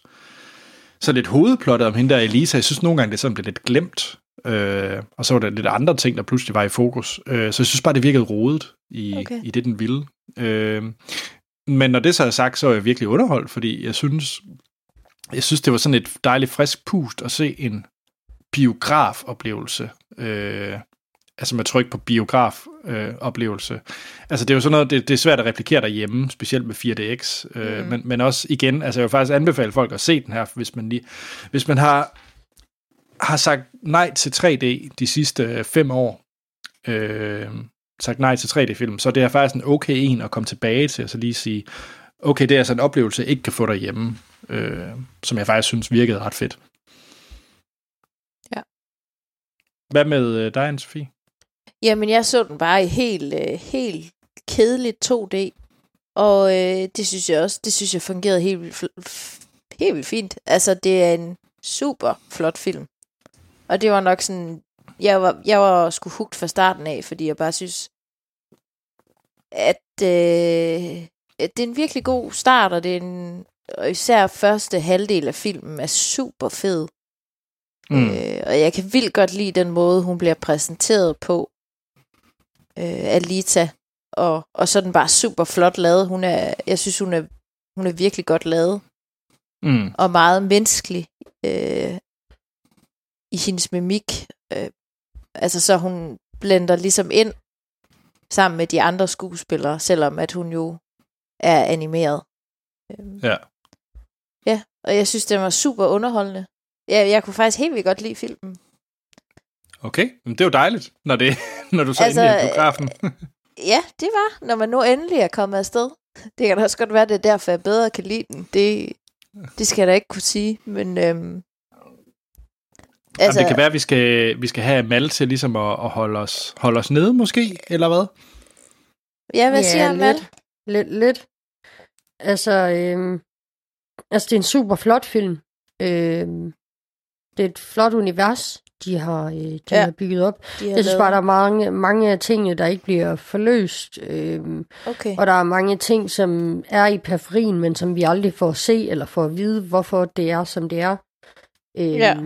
så lidt hovedplottet om hende der Elisa, jeg synes nogle gange, det sådan blev lidt glemt, øh, og så var der lidt andre ting, der pludselig var i fokus, øh, så jeg synes bare, det virkede rodet i, okay. i det, den ville. Øh, men når det så er sagt, så er jeg virkelig underholdt, fordi jeg synes, jeg synes, det var sådan et dejligt frisk pust at se en biografoplevelse, øh, altså med tryk på biograf-oplevelse. Øh, oplevelse. altså det er jo sådan noget, det, det er svært at replikere derhjemme, specielt med 4DX, øh, Mhm. men, men også igen, altså jeg vil faktisk anbefale folk at se den her, hvis man lige, hvis man har, har sagt nej til 3D de sidste øh, fem år, øh, sagt nej til 3D-film, så det er faktisk en okay en at komme tilbage til, og så lige sige, okay, det er altså en oplevelse, jeg ikke kan få derhjemme, øh, som jeg faktisk synes virkede ret fedt. Ja. Hvad med øh, dig, Anne-Sophie? Jamen, jeg så den bare i helt, øh, helt kedeligt 2D. Og øh, det synes jeg også, det synes jeg fungerede helt, vildt helt vildt fint. Altså, det er en super flot film. Og det var nok sådan, jeg var, jeg var sgu hugt fra starten af, fordi jeg bare synes, at, øh, at det er en virkelig god start, og det er en, og især første halvdel af filmen er super fed. Mm. Øh, og jeg kan vildt godt lide den måde, hun bliver præsenteret på. Øh, Alita. Og, og så er den bare super flot lavet. Hun er, jeg synes, hun er, hun er virkelig godt lavet. Mm. Og meget menneskelig øh, i hendes mimik. Øh, altså, så hun blender ligesom ind sammen med de andre skuespillere, selvom at hun jo er animeret. Øh, Ja. Ja, og jeg synes, den var super underholdende. Jeg, jeg kunne faktisk helt vildt godt lide filmen. Okay, men det er jo dejligt, når, det, når du så Altså, altså, endelig er i biografen. Ja, det var, når man nu endelig er kommet afsted. Det kan da også godt være, det er derfor, jeg bedre kan lide den. Det, Det skal jeg da ikke kunne sige, men... Øhm, altså, det kan være, at vi skal, vi skal have Mal til ligesom at, at holde, os, holde os nede, måske, eller hvad? Ja, hvad ja, siger Mal? Lidt, lidt, lidt. Altså, øhm, altså, det er en super flot film. Øhm, det er et flot univers, de har, øh, de ja. har bygget op. De jeg synes bare, der er mange, mange af tingene, der ikke bliver forløst. Øhm, okay. Og der er mange ting, som er i periferien, men som vi aldrig får at se, eller får at vide, hvorfor det er, som det er. Øhm, ja.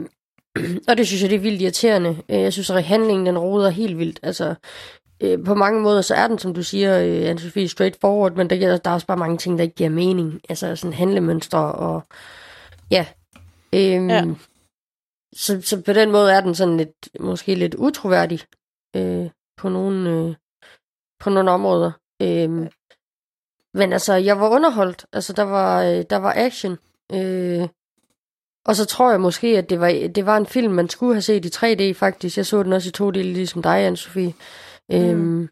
Og det synes jeg, det er vildt irriterende. Øh, jeg synes, at handlingen, den roder helt vildt. Altså, øh, på mange måder, så er den, som du siger, øh, Anne-Sophie, straightforward, men der, der er også bare mange ting, der ikke giver mening. Altså sådan handlemønstre og... Ja. Ja. Så, så på den måde er den sådan lidt, måske lidt utroværdig øh, på nogle, øh, på nogle områder. Øh, men altså, jeg var underholdt. Altså, der var, øh, der var action. Øh, og så tror jeg måske, at det var, det var en film, man skulle have set i 3D faktisk. Jeg så den også i to dele, ligesom dig, anne Øh, mm.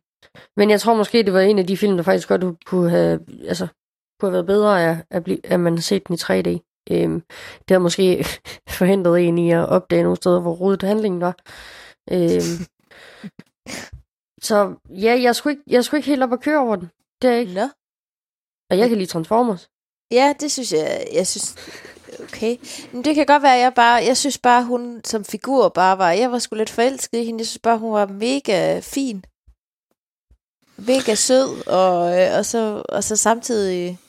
Men jeg tror måske, det var en af de film, der faktisk godt kunne have, altså, kunne have været bedre af, at, blive, at man har set den i 3D. Øhm, det har måske forhindret en i at opdage nogle steder, hvor rodet handlingen var. Øhm, så ja, jeg skulle, ikke, jeg skulle ikke helt op og køre over den. Det er ikke. Nå. Og jeg kan lide Transformers. Ja, det synes jeg, jeg synes, okay. Men det kan godt være, at jeg bare, jeg synes bare, hun som figur bare var, jeg var sgu lidt forelsket i hende, jeg synes bare, hun var mega fin. Mega sød, og, øh, og, så, og så samtidig,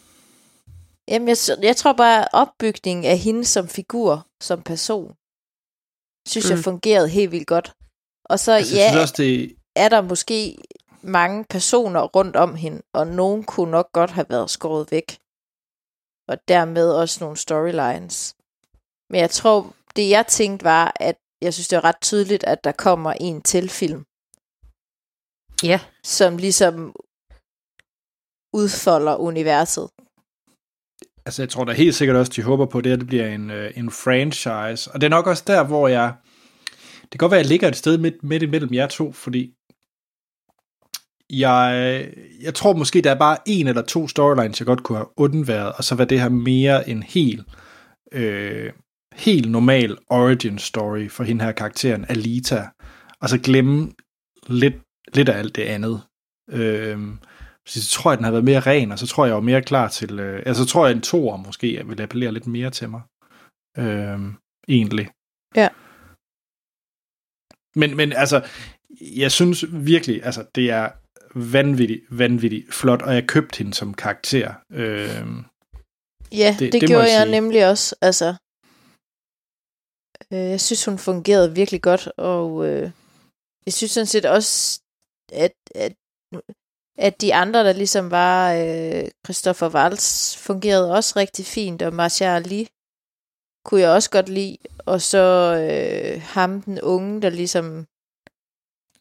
Jamen, jeg, jeg tror bare, at opbygningen af hende som figur, som person, synes mm. jeg fungerede helt vildt godt. Og så, altså, ja, synes også, det... er der måske mange personer rundt om hende, og nogen kunne nok godt have været skåret væk. Og dermed også nogle storylines. Men jeg tror, det jeg tænkte var, at jeg synes, det er ret tydeligt, at der kommer en til film. Ja. Som ligesom udfolder universet. Altså, jeg tror da helt sikkert også, de håber på det, at det bliver en, øh, en franchise. Og det er nok også der, hvor jeg... Det kan godt være, at jeg ligger et sted midt, midt imellem jer to, fordi jeg, jeg tror måske, der er bare en eller to storylines, jeg godt kunne have undværet, og så var det her mere en helt, øh, helt normal origin story for hende her karakteren, Alita, og så glemme lidt, lidt af alt det andet. Øh, så tror jeg, den har været mere ren, og så tror jeg, jeg var mere klar til... Øh, altså, så tror jeg, en toer måske vil appellere lidt mere til mig. Øh, egentlig. Ja. Men, men altså, jeg synes virkelig, altså, det er vanvittigt, vanvittigt flot, og jeg købte hende som karakter. Øh, ja, det, det, det gjorde jeg, jeg nemlig også. Altså, øh, jeg synes, hun fungerede virkelig godt, og øh, jeg synes sådan set også, at, at at de andre, der ligesom var øh, Christopher Waltz, fungerede også rigtig fint, og Marcia Ali kunne jeg også godt lide. Og så øh, ham, den unge, der ligesom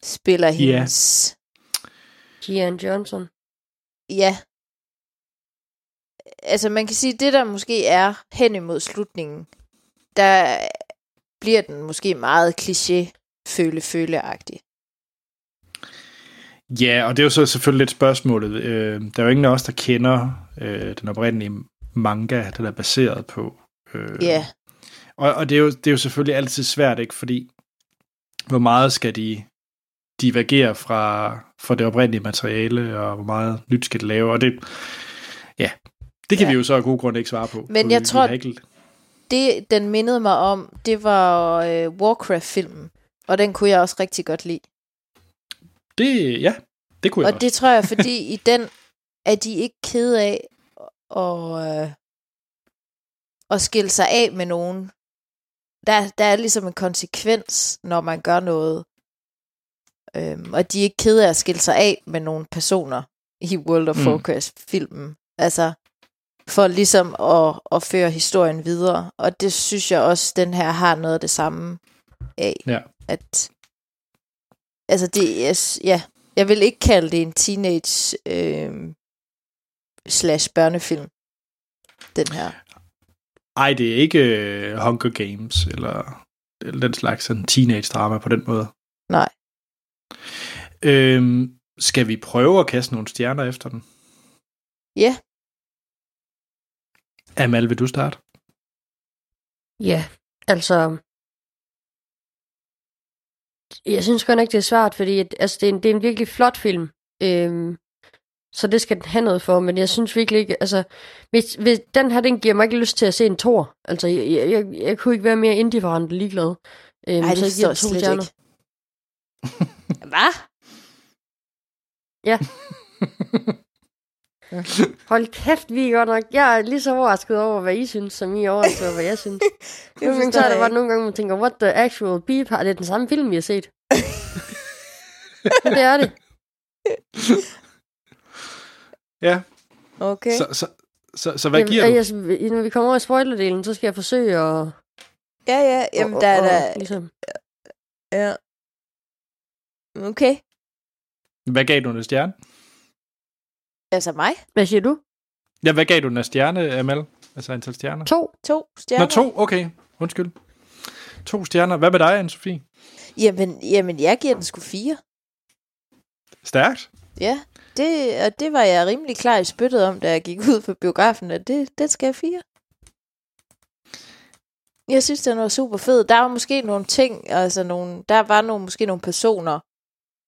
spiller yeah. hendes... Gian Johnson. Ja. Altså man kan sige, det der måske er hen imod slutningen, der bliver den måske meget kliché føle føleagtig Ja, og det er jo så selvfølgelig lidt spørgsmålet. Øh, der er jo ingen af os, der kender øh, den oprindelige manga, den er baseret på. Øh, ja. Yeah. Og, og det, er jo, det er jo selvfølgelig altid svært, ikke? Fordi hvor meget skal de divergere fra, fra det oprindelige materiale, og hvor meget nyt skal det lave, og det, ja, det kan ja. vi jo så af god grund ikke svare på. Men jeg vi, tror, vi ikke... det den mindede mig om, det var øh, Warcraft-filmen, og den kunne jeg også rigtig godt lide. Det, ja, det kunne jeg Og også. det tror jeg, fordi i den er de ikke ked af at, øh, at skille sig af med nogen. Der, der er ligesom en konsekvens, når man gør noget. Øhm, og de er ikke ked af at skille sig af med nogle personer i World of Warcraft-filmen. Mm. Altså, for ligesom at, at føre historien videre. Og det synes jeg også, den her har noget af det samme af. Ja. At Altså, det er, ja, jeg vil ikke kalde det en teenage øh, slash børnefilm, den her. Ej, det er ikke uh, Hunger Games, eller, eller den slags sådan teenage-drama på den måde. Nej. Øhm, skal vi prøve at kaste nogle stjerner efter den? Ja. Amal, vil du starte? Ja, altså... Jeg synes godt ikke, det er svært, fordi at, altså, det, er en, det er en virkelig flot film. Øhm, så det skal den have noget for, men jeg synes virkelig ikke, altså, hvis, hvis den her, den giver mig ikke lyst til at se en tor. Altså, jeg, jeg, jeg, jeg kunne ikke være mere indifferent ligeglad. Øhm, Ej, det så jeg giver to slet stjerner. ikke. Hvad? Hold kæft, vi er godt nok. Jeg er lige så overrasket over, hvad I synes, som I er overrasket over, hvad jeg synes. Nogle gange så er der bare nogle gange, man tænker, what the actual beep, er det den samme film, vi har set? Det er det. Ja, Okay. så, så, så, så hvad Jeg- giver du? jeg, når vi kommer over i spoilerdelen, så skal jeg forsøge at... Ja, ja, jamen og- der er der... Ligesom, Ja. Okay. Hvad gav du den af stjerne? Altså mig? hvad siger du? Ja, hvad gav du den af stjerne, Amal? Altså antal stjerner? To? To stjerner? Nå, to, okay. Undskyld. To stjerner. Hvad med dig, Anne-Sophie? Jamen, jamen, jeg giver den sgu fire. Stærkt. Ja, det, og det var jeg rimelig klar i spyttet om, da jeg gik ud for biografen, at det, det skal jeg fire. Jeg synes, den var super fed. Der var måske nogle ting, altså nogle, der var nogle, måske nogle personer,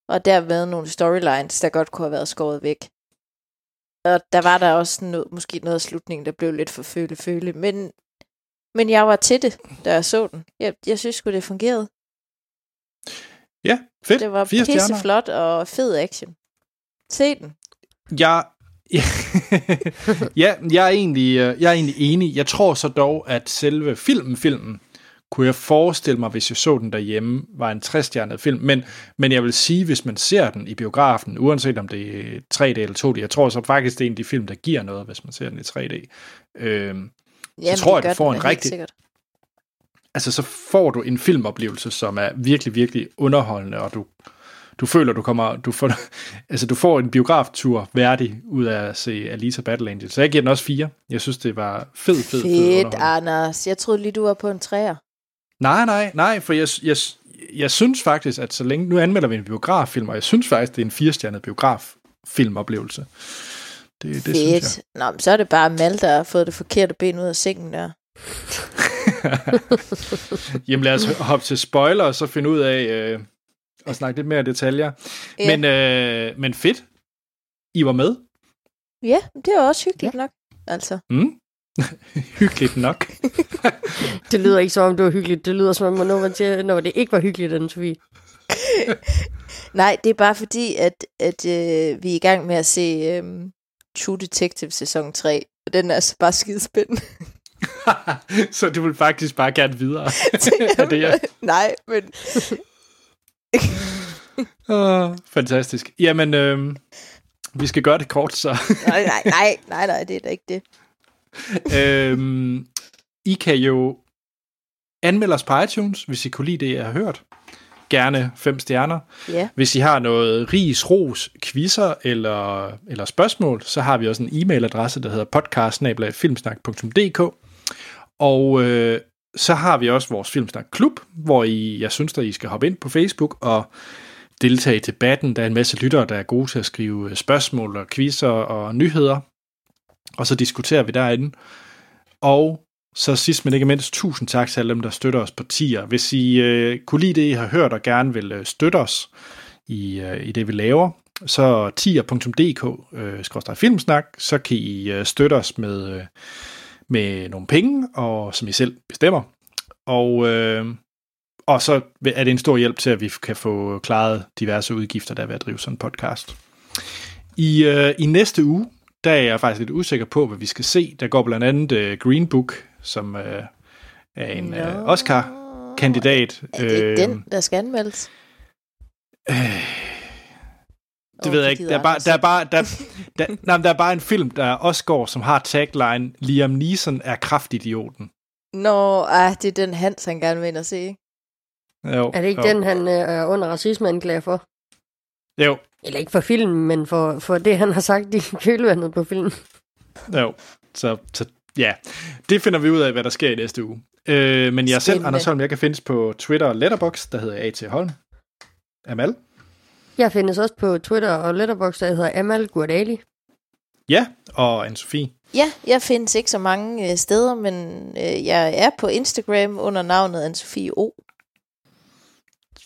og derved nogle storylines, der godt kunne have været skåret væk. Og der var der også noget, måske noget af slutningen, der blev lidt for føle-føle, men, men jeg var til det, da jeg så den. Jeg, jeg synes sgu, det fungerede. Ja, fedt. Det var pisseflot og fed action. Se den. Jeg, ja, jeg er, egentlig, øh, jeg er egentlig enig. Jeg tror så dog, at selve filmen, filmen, kunne jeg forestille mig, hvis jeg så den derhjemme, var en 60-stjernet film. Men, men jeg vil sige, hvis man ser den i biografen, uanset om det er 3D eller 2D, jeg tror så faktisk, det er en af de film, der giver noget, hvis man ser den i 3D. Øhm, Jamen, tror jeg, det du får en rigtig- sikkert. altså så får du en filmoplevelse, som er virkelig, virkelig underholdende, og du, du føler, du kommer, du får, altså du får en biograftur værdig ud af at se Alita Battle Angel. Så jeg giver den også fire. Jeg synes, det var fed, fed, fed Fedt, underholdning. Anders. Jeg troede lige, du var på en træer. Nej, nej, nej, for jeg, jeg, jeg synes faktisk, at så længe, nu anmelder vi en biograffilm, og jeg synes faktisk, det er en firestjernet biograffilmoplevelse. Det, det synes jeg. Fedt. Nå, men så er det bare Mal, der har fået det forkerte ben ud af sengen der. Jamen lad os hoppe til spoiler, og så finde ud af øh, at snakke lidt mere detaljer. Ja. Men, øh, men fedt. I var med. Ja, det er også hyggeligt ja. nok. Altså. Mm. Hyggeligt nok. Det lyder ikke som om, det var hyggeligt. Det lyder som om, når, man siger, når det ikke var hyggeligt, den Sofie. Nej, det er bare fordi, at, at øh, vi er i gang med at se øh, True Detective sæson 3. Og den er altså bare skidespændende. så du vil faktisk bare gerne videre. er det, jeg... Nej, men oh, fantastisk. Jamen, øh, vi skal gøre det kort, så. nej, nej, nej, nej, nej, det er da ikke det. øhm, I kan jo anmelde os på iTunes, hvis I kunne lide det, jeg har hørt. Gerne fem stjerner. Ja, Hvis I har noget ris, ros, quizzer eller, eller spørgsmål, så har vi også en e-mailadresse, der hedder podcast Og øh, så har vi også vores Filmsnak Klub, hvor I, jeg synes, at I skal hoppe ind på Facebook og deltage i debatten. Der er en masse lyttere, der er gode til at skrive spørgsmål og quizzer og nyheder. Og så diskuterer vi derinde. Og så sidst men ikke mindst, tusind tak til alle dem, der støtter os på tier. Hvis I øh, kunne lide det, I har hørt, og gerne vil øh, støtte os i, øh, i det, vi laver, så tier.dk øh, filmsnak, så kan I øh, støtte os med, øh, med nogle penge, og som I selv bestemmer. Og, øh, og så er det en stor hjælp til, at vi kan få klaret diverse udgifter, der er ved at drive sådan en podcast. I, øh, I næste uge, der er jeg faktisk lidt usikker på, hvad vi skal se. Der går blandt andet øh, Green Book, som øh, er en øh, Nå. Oscar-kandidat. Er det Øh, den, der skal anmeldes? Det Åh, ved jeg ikke. Der er bare, der er bare, der, der, nej, der er bare en film, der også går, som har tagline, Liam Neeson er kraftidioten. Nå, ah, det er den Hans, han gerne vil ind og se, ikke? Jo, Er det ikke jo, den, han øh, er under racismeanklager for? Jo, Eller ikke for filmen, men for, for det, han har sagt i kølvandet på filmen. jo. Så, så ja, det finder vi ud af, hvad der sker i næste uge. Øh, men jeg selv, Spændende. Anders Holm, jeg kan findes på Twitter og Letterboxd, der hedder A.T. Holm. Amal? Jeg findes også på Twitter og Letterboxd, der hedder Amal Gurdali. Ja, og Anne-Sophie. ja, jeg findes ikke så mange øh, steder, men øh, jeg er på Instagram under navnet Anne-Sophie O.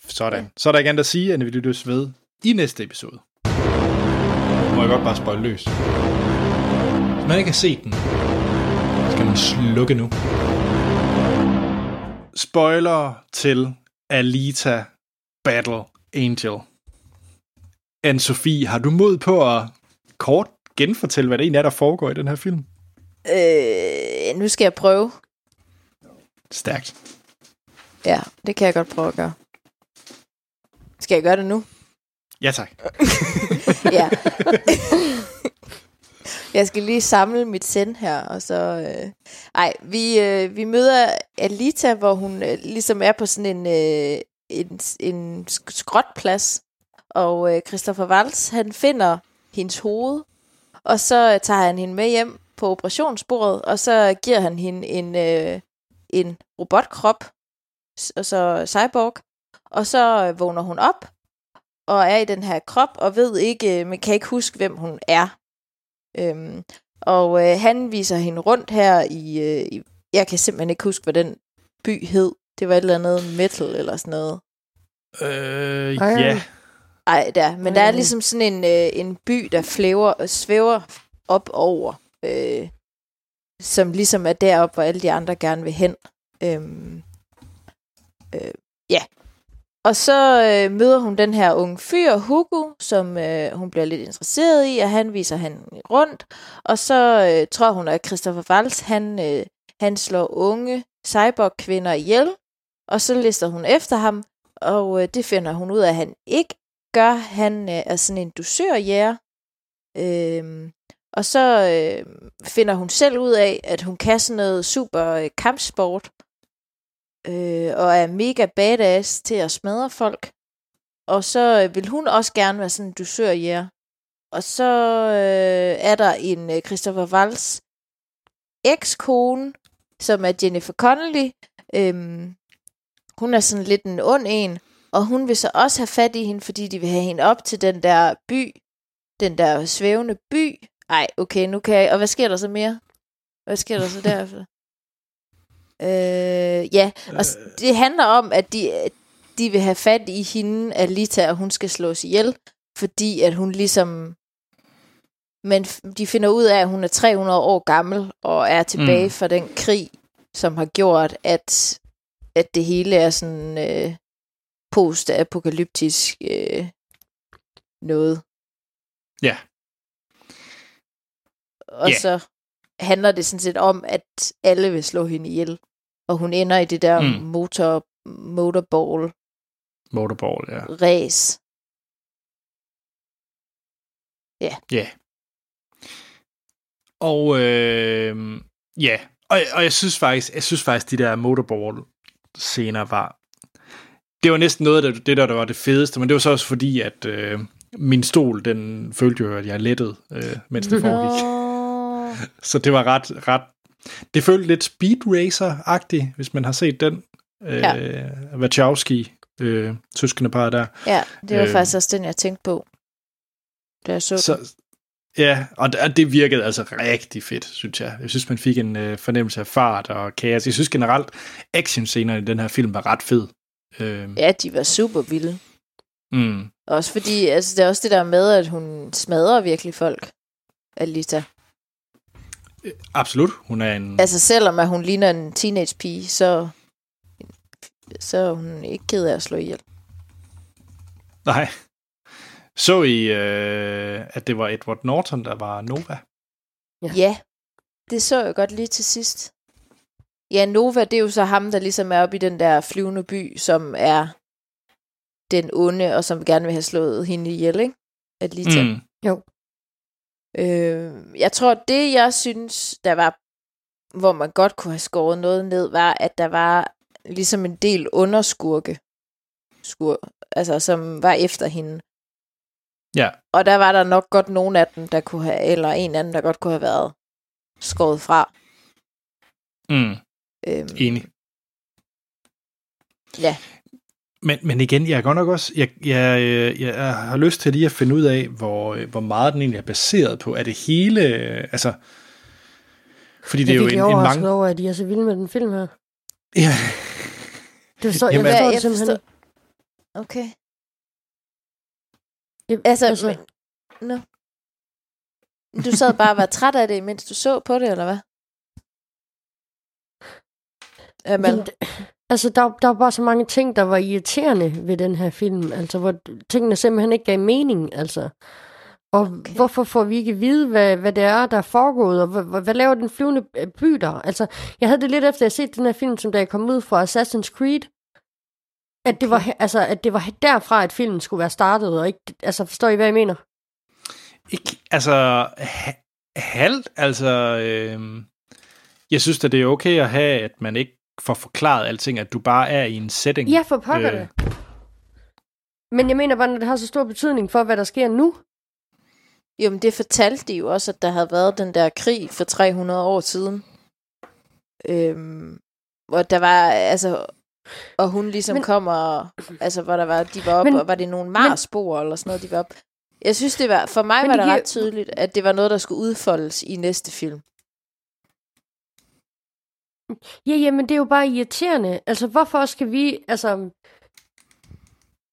Sådan. Så er der ikke andet at sige, end vi lyttes ved i næste episode. Må jeg godt bare spøjle løs. Hvis man ikke har set den, skal man slukke nu. Spoiler til Alita Battle Angel. Anne-Sophie, har du mod på at kort genfortælle, hvad det egentlig er, der foregår i den her film? Øh, nu skal jeg prøve. Stærkt. Ja, det kan jeg godt prøve at gøre. Skal jeg gøre det nu? Ja, tak. ja. jeg skal lige samle mit send her, og så... Øh... Ej, vi, øh, vi møder Alita, hvor hun øh, ligesom er på sådan en, øh, en, en skråtplads, og øh, Christopher Waltz, han finder hendes hoved, og så øh, tager han hende med hjem på operationsbordet, og så giver han hende en, øh, en robotkrop, og så cyborg, og så øh, vågner hun op, og er i den her krop, og ved ikke, øh, man kan ikke huske, hvem hun er. Øhm, og øh, han viser hende rundt her i, øh, i, jeg kan simpelthen ikke huske, hvad den by hed. Det var et eller andet metal eller sådan noget. Øh, ja. Ej, der. Men der er ligesom sådan en, øh, en by, der flæver, svæver op over, øh, som ligesom er deroppe, hvor alle de andre gerne vil hen. Øhm, øh, ja. Og så øh, møder hun den her unge fyr, Hugo, som øh, hun bliver lidt interesseret i, og han viser han rundt. Og så øh, tror hun, at Christopher Waltz, han, øh, han slår unge cyborg-kvinder ihjel, og så lister hun efter ham, og øh, det finder hun ud af, at han ikke gør. Han øh, er sådan en dusørjæger. Øh, og så øh, finder hun selv ud af, at hun kan sådan noget super øh, kampsport, øh, og er mega badass til at smadre folk. Og så øh, vil hun også gerne være sådan en dusørjæger. Og så øh, er der en øh, Christopher Waltz ekskone, som er Jennifer Connelly. Øhm, hun er sådan lidt en ond en, og hun vil så også have fat i hende, fordi de vil have hende op til den der by, den der svævende by. Ej, okay, nu kan jeg... Og hvad sker der så mere? Hvad sker der så derefter? Øh, ja, og det handler om, at de, de vil have fat i hende, Alita, og hun skal slås ihjel, fordi at hun ligesom... Men de finder ud af, at hun er 300 år gammel, og er tilbage mm. fra den krig, som har gjort, at, at det hele er sådan øh, post-apokalyptisk øh, noget. Ja. Og Ja. så handler det sådan set om, at alle vil slå hende ihjel. Og hun ender i det der Mm. motor, motorball Motorball, ja. race. Ja. Og øh, ja, og, og jeg synes faktisk, jeg synes faktisk, de der motorball scener var, det var næsten noget af det, det der, der var det fedeste, men det var så også fordi, at øh, min stol, den følte jo, at jeg lettede, øh, mens det foregik. Så det var ret, ret, det følte lidt Speed Racer-agtigt, hvis man har set den. Øh, Ja. Wachowski, øh, søskende par der. Ja, det var Øh. øh. faktisk også den, jeg tænkte på. Da jeg så. Så, ja, og det- og det virkede altså rigtig fedt, synes jeg. Jeg synes, man fik en øh, fornemmelse af fart og kaos. Jeg synes generelt, actionscenerne i den her film var ret fed. Øh, Ja, de var super vilde. mm, Også fordi, altså det er også det der med, at hun smadrer virkelig folk. Alita. Absolut, hun er en... Altså selvom at hun ligner en teenage pige, så, så er hun ikke ked af at slå ihjel. Nej. Så I, øh, at det var Edward Norton, der var Nova? Ja. ja, det så jeg godt lige til sidst. Ja, Nova, det er jo så ham, der ligesom er oppe i den der flyvende by, som er den onde, og som gerne vil have slået hende ihjel, ikke? Alita. Mm. Mm, Øh, jeg tror, det jeg synes, der var, hvor man godt kunne have skåret noget ned, var, at der var ligesom en del underskurke, skur, altså som var efter hende. ja, Og der var der nok godt nogen af dem, der kunne have, eller en anden, der godt kunne have været skåret fra. mm, Øhm, enig. Ja. Men, men igen, jeg er godt nok også, jeg, jeg, øh, jeg har lyst til lige at finde ud af, hvor, øh, hvor meget den egentlig er baseret på. Er det hele, øh, altså, Fordi det Jeg er jo en, en overrasket mange... over, at de er så vilde med den film her. Ja, Det forstår, jeg Jamen, forstår jeg det simpelthen forstår-. Okay. Jeg- Altså, altså- men, no. Du sad bare og var træt af det, mens du så på det, eller hvad? Jamen, Jamen, altså, der, der var bare så mange ting, der var irriterende ved den her film. Altså, hvor tingene simpelthen ikke gav mening, altså. Og okay. hvorfor får vi ikke at vide, hvad, hvad det er, der er foregået, og hvad, hvad, laver den flyvende øh, by der? Altså, jeg havde det lidt efter, at jeg set den her film, som da jeg kom ud fra Assassin's Creed, at det, var, altså, at det var derfra, at filmen skulle være startet, og ikke, altså, forstår I, hvad jeg mener? ikke, altså, ha- halvt, altså, øh, jeg synes at det er okay at have, at man ikke får forklaret alting, at du bare er i en setting. Ja, for pokker Øh. det. Men jeg mener bare, når det har så stor betydning for, hvad der sker nu, jo, men det fortalte de jo også, at der havde været den der krig for 300 år siden. Øhm, hvor der var, altså, og hun ligesom Men- men, kom og, altså, hvor der var, de var op, Men- og var det nogle Mars-spor eller sådan noget, de var op. Jeg synes, det var, for mig var det det ret tydeligt, at det var noget, der skulle udfoldes i næste film. Ja, jamen det er jo bare irriterende. Altså, hvorfor skal vi, altså...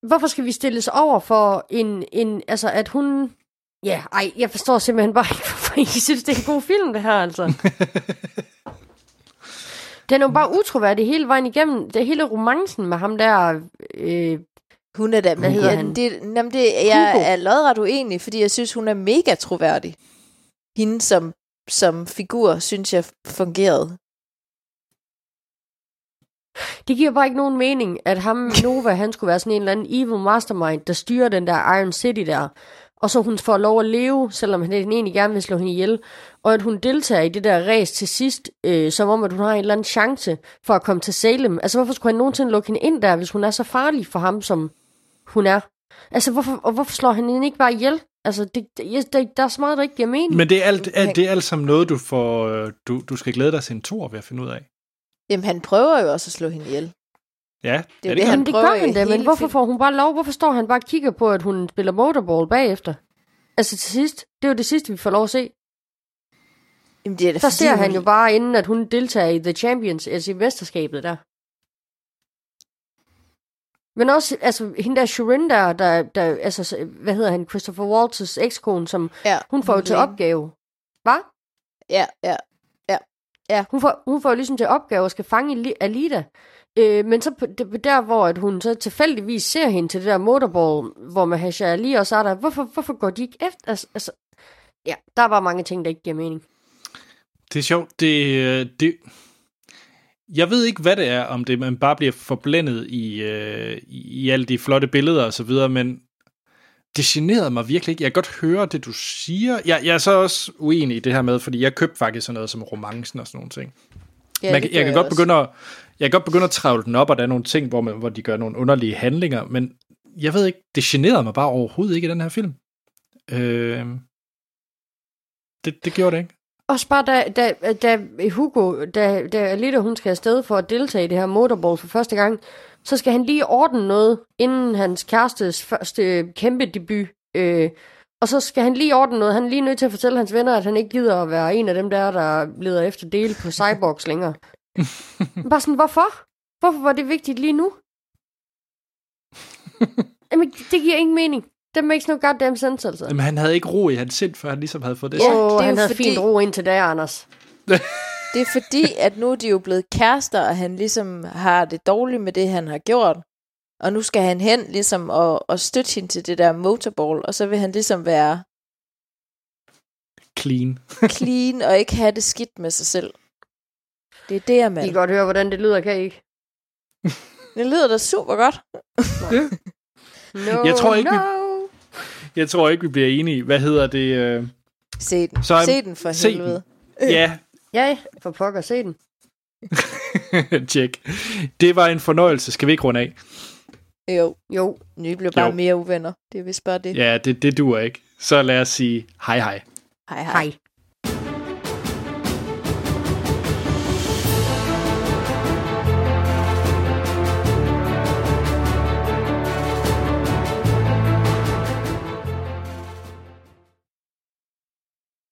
Hvorfor skal vi stilles over for en, en altså at hun... Ja, ej, jeg forstår simpelthen bare ikke, hvorfor I synes, det er en god film, det her, altså. Den er jo bare utroværdig hele vejen igennem. Det er hele romancen med ham der... Øh, Hun er da, Hvad hedder ja, han? Det, jamen det, jeg Hugo. er lodret uenig, fordi jeg synes, hun er mega troværdig. Hende som, som figur, synes jeg fungerede. Det giver bare ikke nogen mening, at ham, Nova, han skulle være sådan en eller anden evil mastermind, der styrer den der Iron City der. Og så hun får lov at leve, selvom han egentlig gerne vil slå hende ihjel. Og at hun deltager i det der race til sidst, øh, som om at hun har en eller anden chance for at komme til Salem. Altså hvorfor skulle han nogensinde lukke hende ind der, hvis hun er så farlig for ham, som hun er? Altså hvorfor, og hvorfor slår han hende ikke bare ihjel? Altså det, det, der, der er så meget, der ikke giver mening. Men det er alt, alt, det er alt sammen noget, du, får, øh, du, du skal glæde dig til en tor ved at finde ud af. Jamen, han prøver jo også at slå hende ihjel. Ja, Det er det, gør han det gør han da, men hvorfor får hun bare lov? Hvorfor står han bare og kigger på, at hun spiller motorball bagefter? Altså til sidst, det er jo det sidste, vi får lov at se. Jamen, det er da Der fordi, ser han hun- jo bare, inden at hun deltager i The Champions, altså i mesterskabet der. Men også, altså, hende der Shirin der, der, der altså, hvad hedder han, Christopher Walters ekskone, som ja, hun får jo til opgave. Hvad? Ja, ja. Ja, hun får, hun får ligesom til opgave at skal fange Li- Alida. Øh, men så det, der, hvor at hun så tilfældigvis ser hende til det der motorball, hvor Mahasha Ali også er der, hvorfor, hvorfor går de ikke efter? Altså, altså, ja, der er bare mange ting, der ikke giver mening. Det er sjovt. Det, øh, det, jeg ved ikke, hvad det er, om det man bare bliver forblændet i, øh, i, i alle de flotte billeder og så videre, men det generede mig virkelig ikke. Jeg kan godt høre det, du siger. Jeg, jeg er så også uenig i det her med, fordi jeg købte faktisk sådan noget som romancen og sådan nogle ting. ja man, kan- jeg gør kan godt også. begynde at, jeg kan godt begynde at travle den op, og der er nogle ting, hvor, man, hvor de gør nogle underlige handlinger, men jeg ved ikke, det generede mig bare overhovedet ikke i den her film. Øh, det, det gjorde det ikke. Også bare da, da, da Hugo, da, da Alida hun skal afsted for at deltage i det her motorball for første gang, så skal han lige ordne noget, inden hans kærestes første kæmpe debut. Øh, og så skal han lige ordne noget. Han er lige nødt til at fortælle hans venner, at han ikke gider at være en af dem der, der leder efter dele på Cyborgs længere. Bare sådan, hvorfor? Hvorfor var det vigtigt lige nu? Jamen, det giver ingen mening. Det makes no goddamn sense, altså. Men han havde ikke ro i hans sind, før han ligesom havde fået det. Ja, sagt. Åh, det er han havde fordi- fint ro indtil der, Anders. Det er fordi, at nu er de jo blevet kærester, og han ligesom har det dårligt med det, han har gjort. Og nu skal han hen ligesom og, og støtte hende til det der motorball, og så vil han ligesom være Clean. clean og ikke have det skidt med sig selv. Det er det, jeg I med. kan godt høre, hvordan det lyder, kan I ikke? Det lyder da super godt. No, Jeg tror ikke, vi- no. Jeg tror ikke, vi bliver enige. Hvad hedder det? Øh... Se den. Så, Se den for se den. helvede. Ja, Ja, for pokker, se den. tjek. Det var en fornøjelse. Skal vi ikke runde af? Jo, Jo, nye bliver bare Jo. mere uvenner. Det er vist bare det. Ja, det, det duer ikke. Så lad os sige hej hej. Hej hej. hej.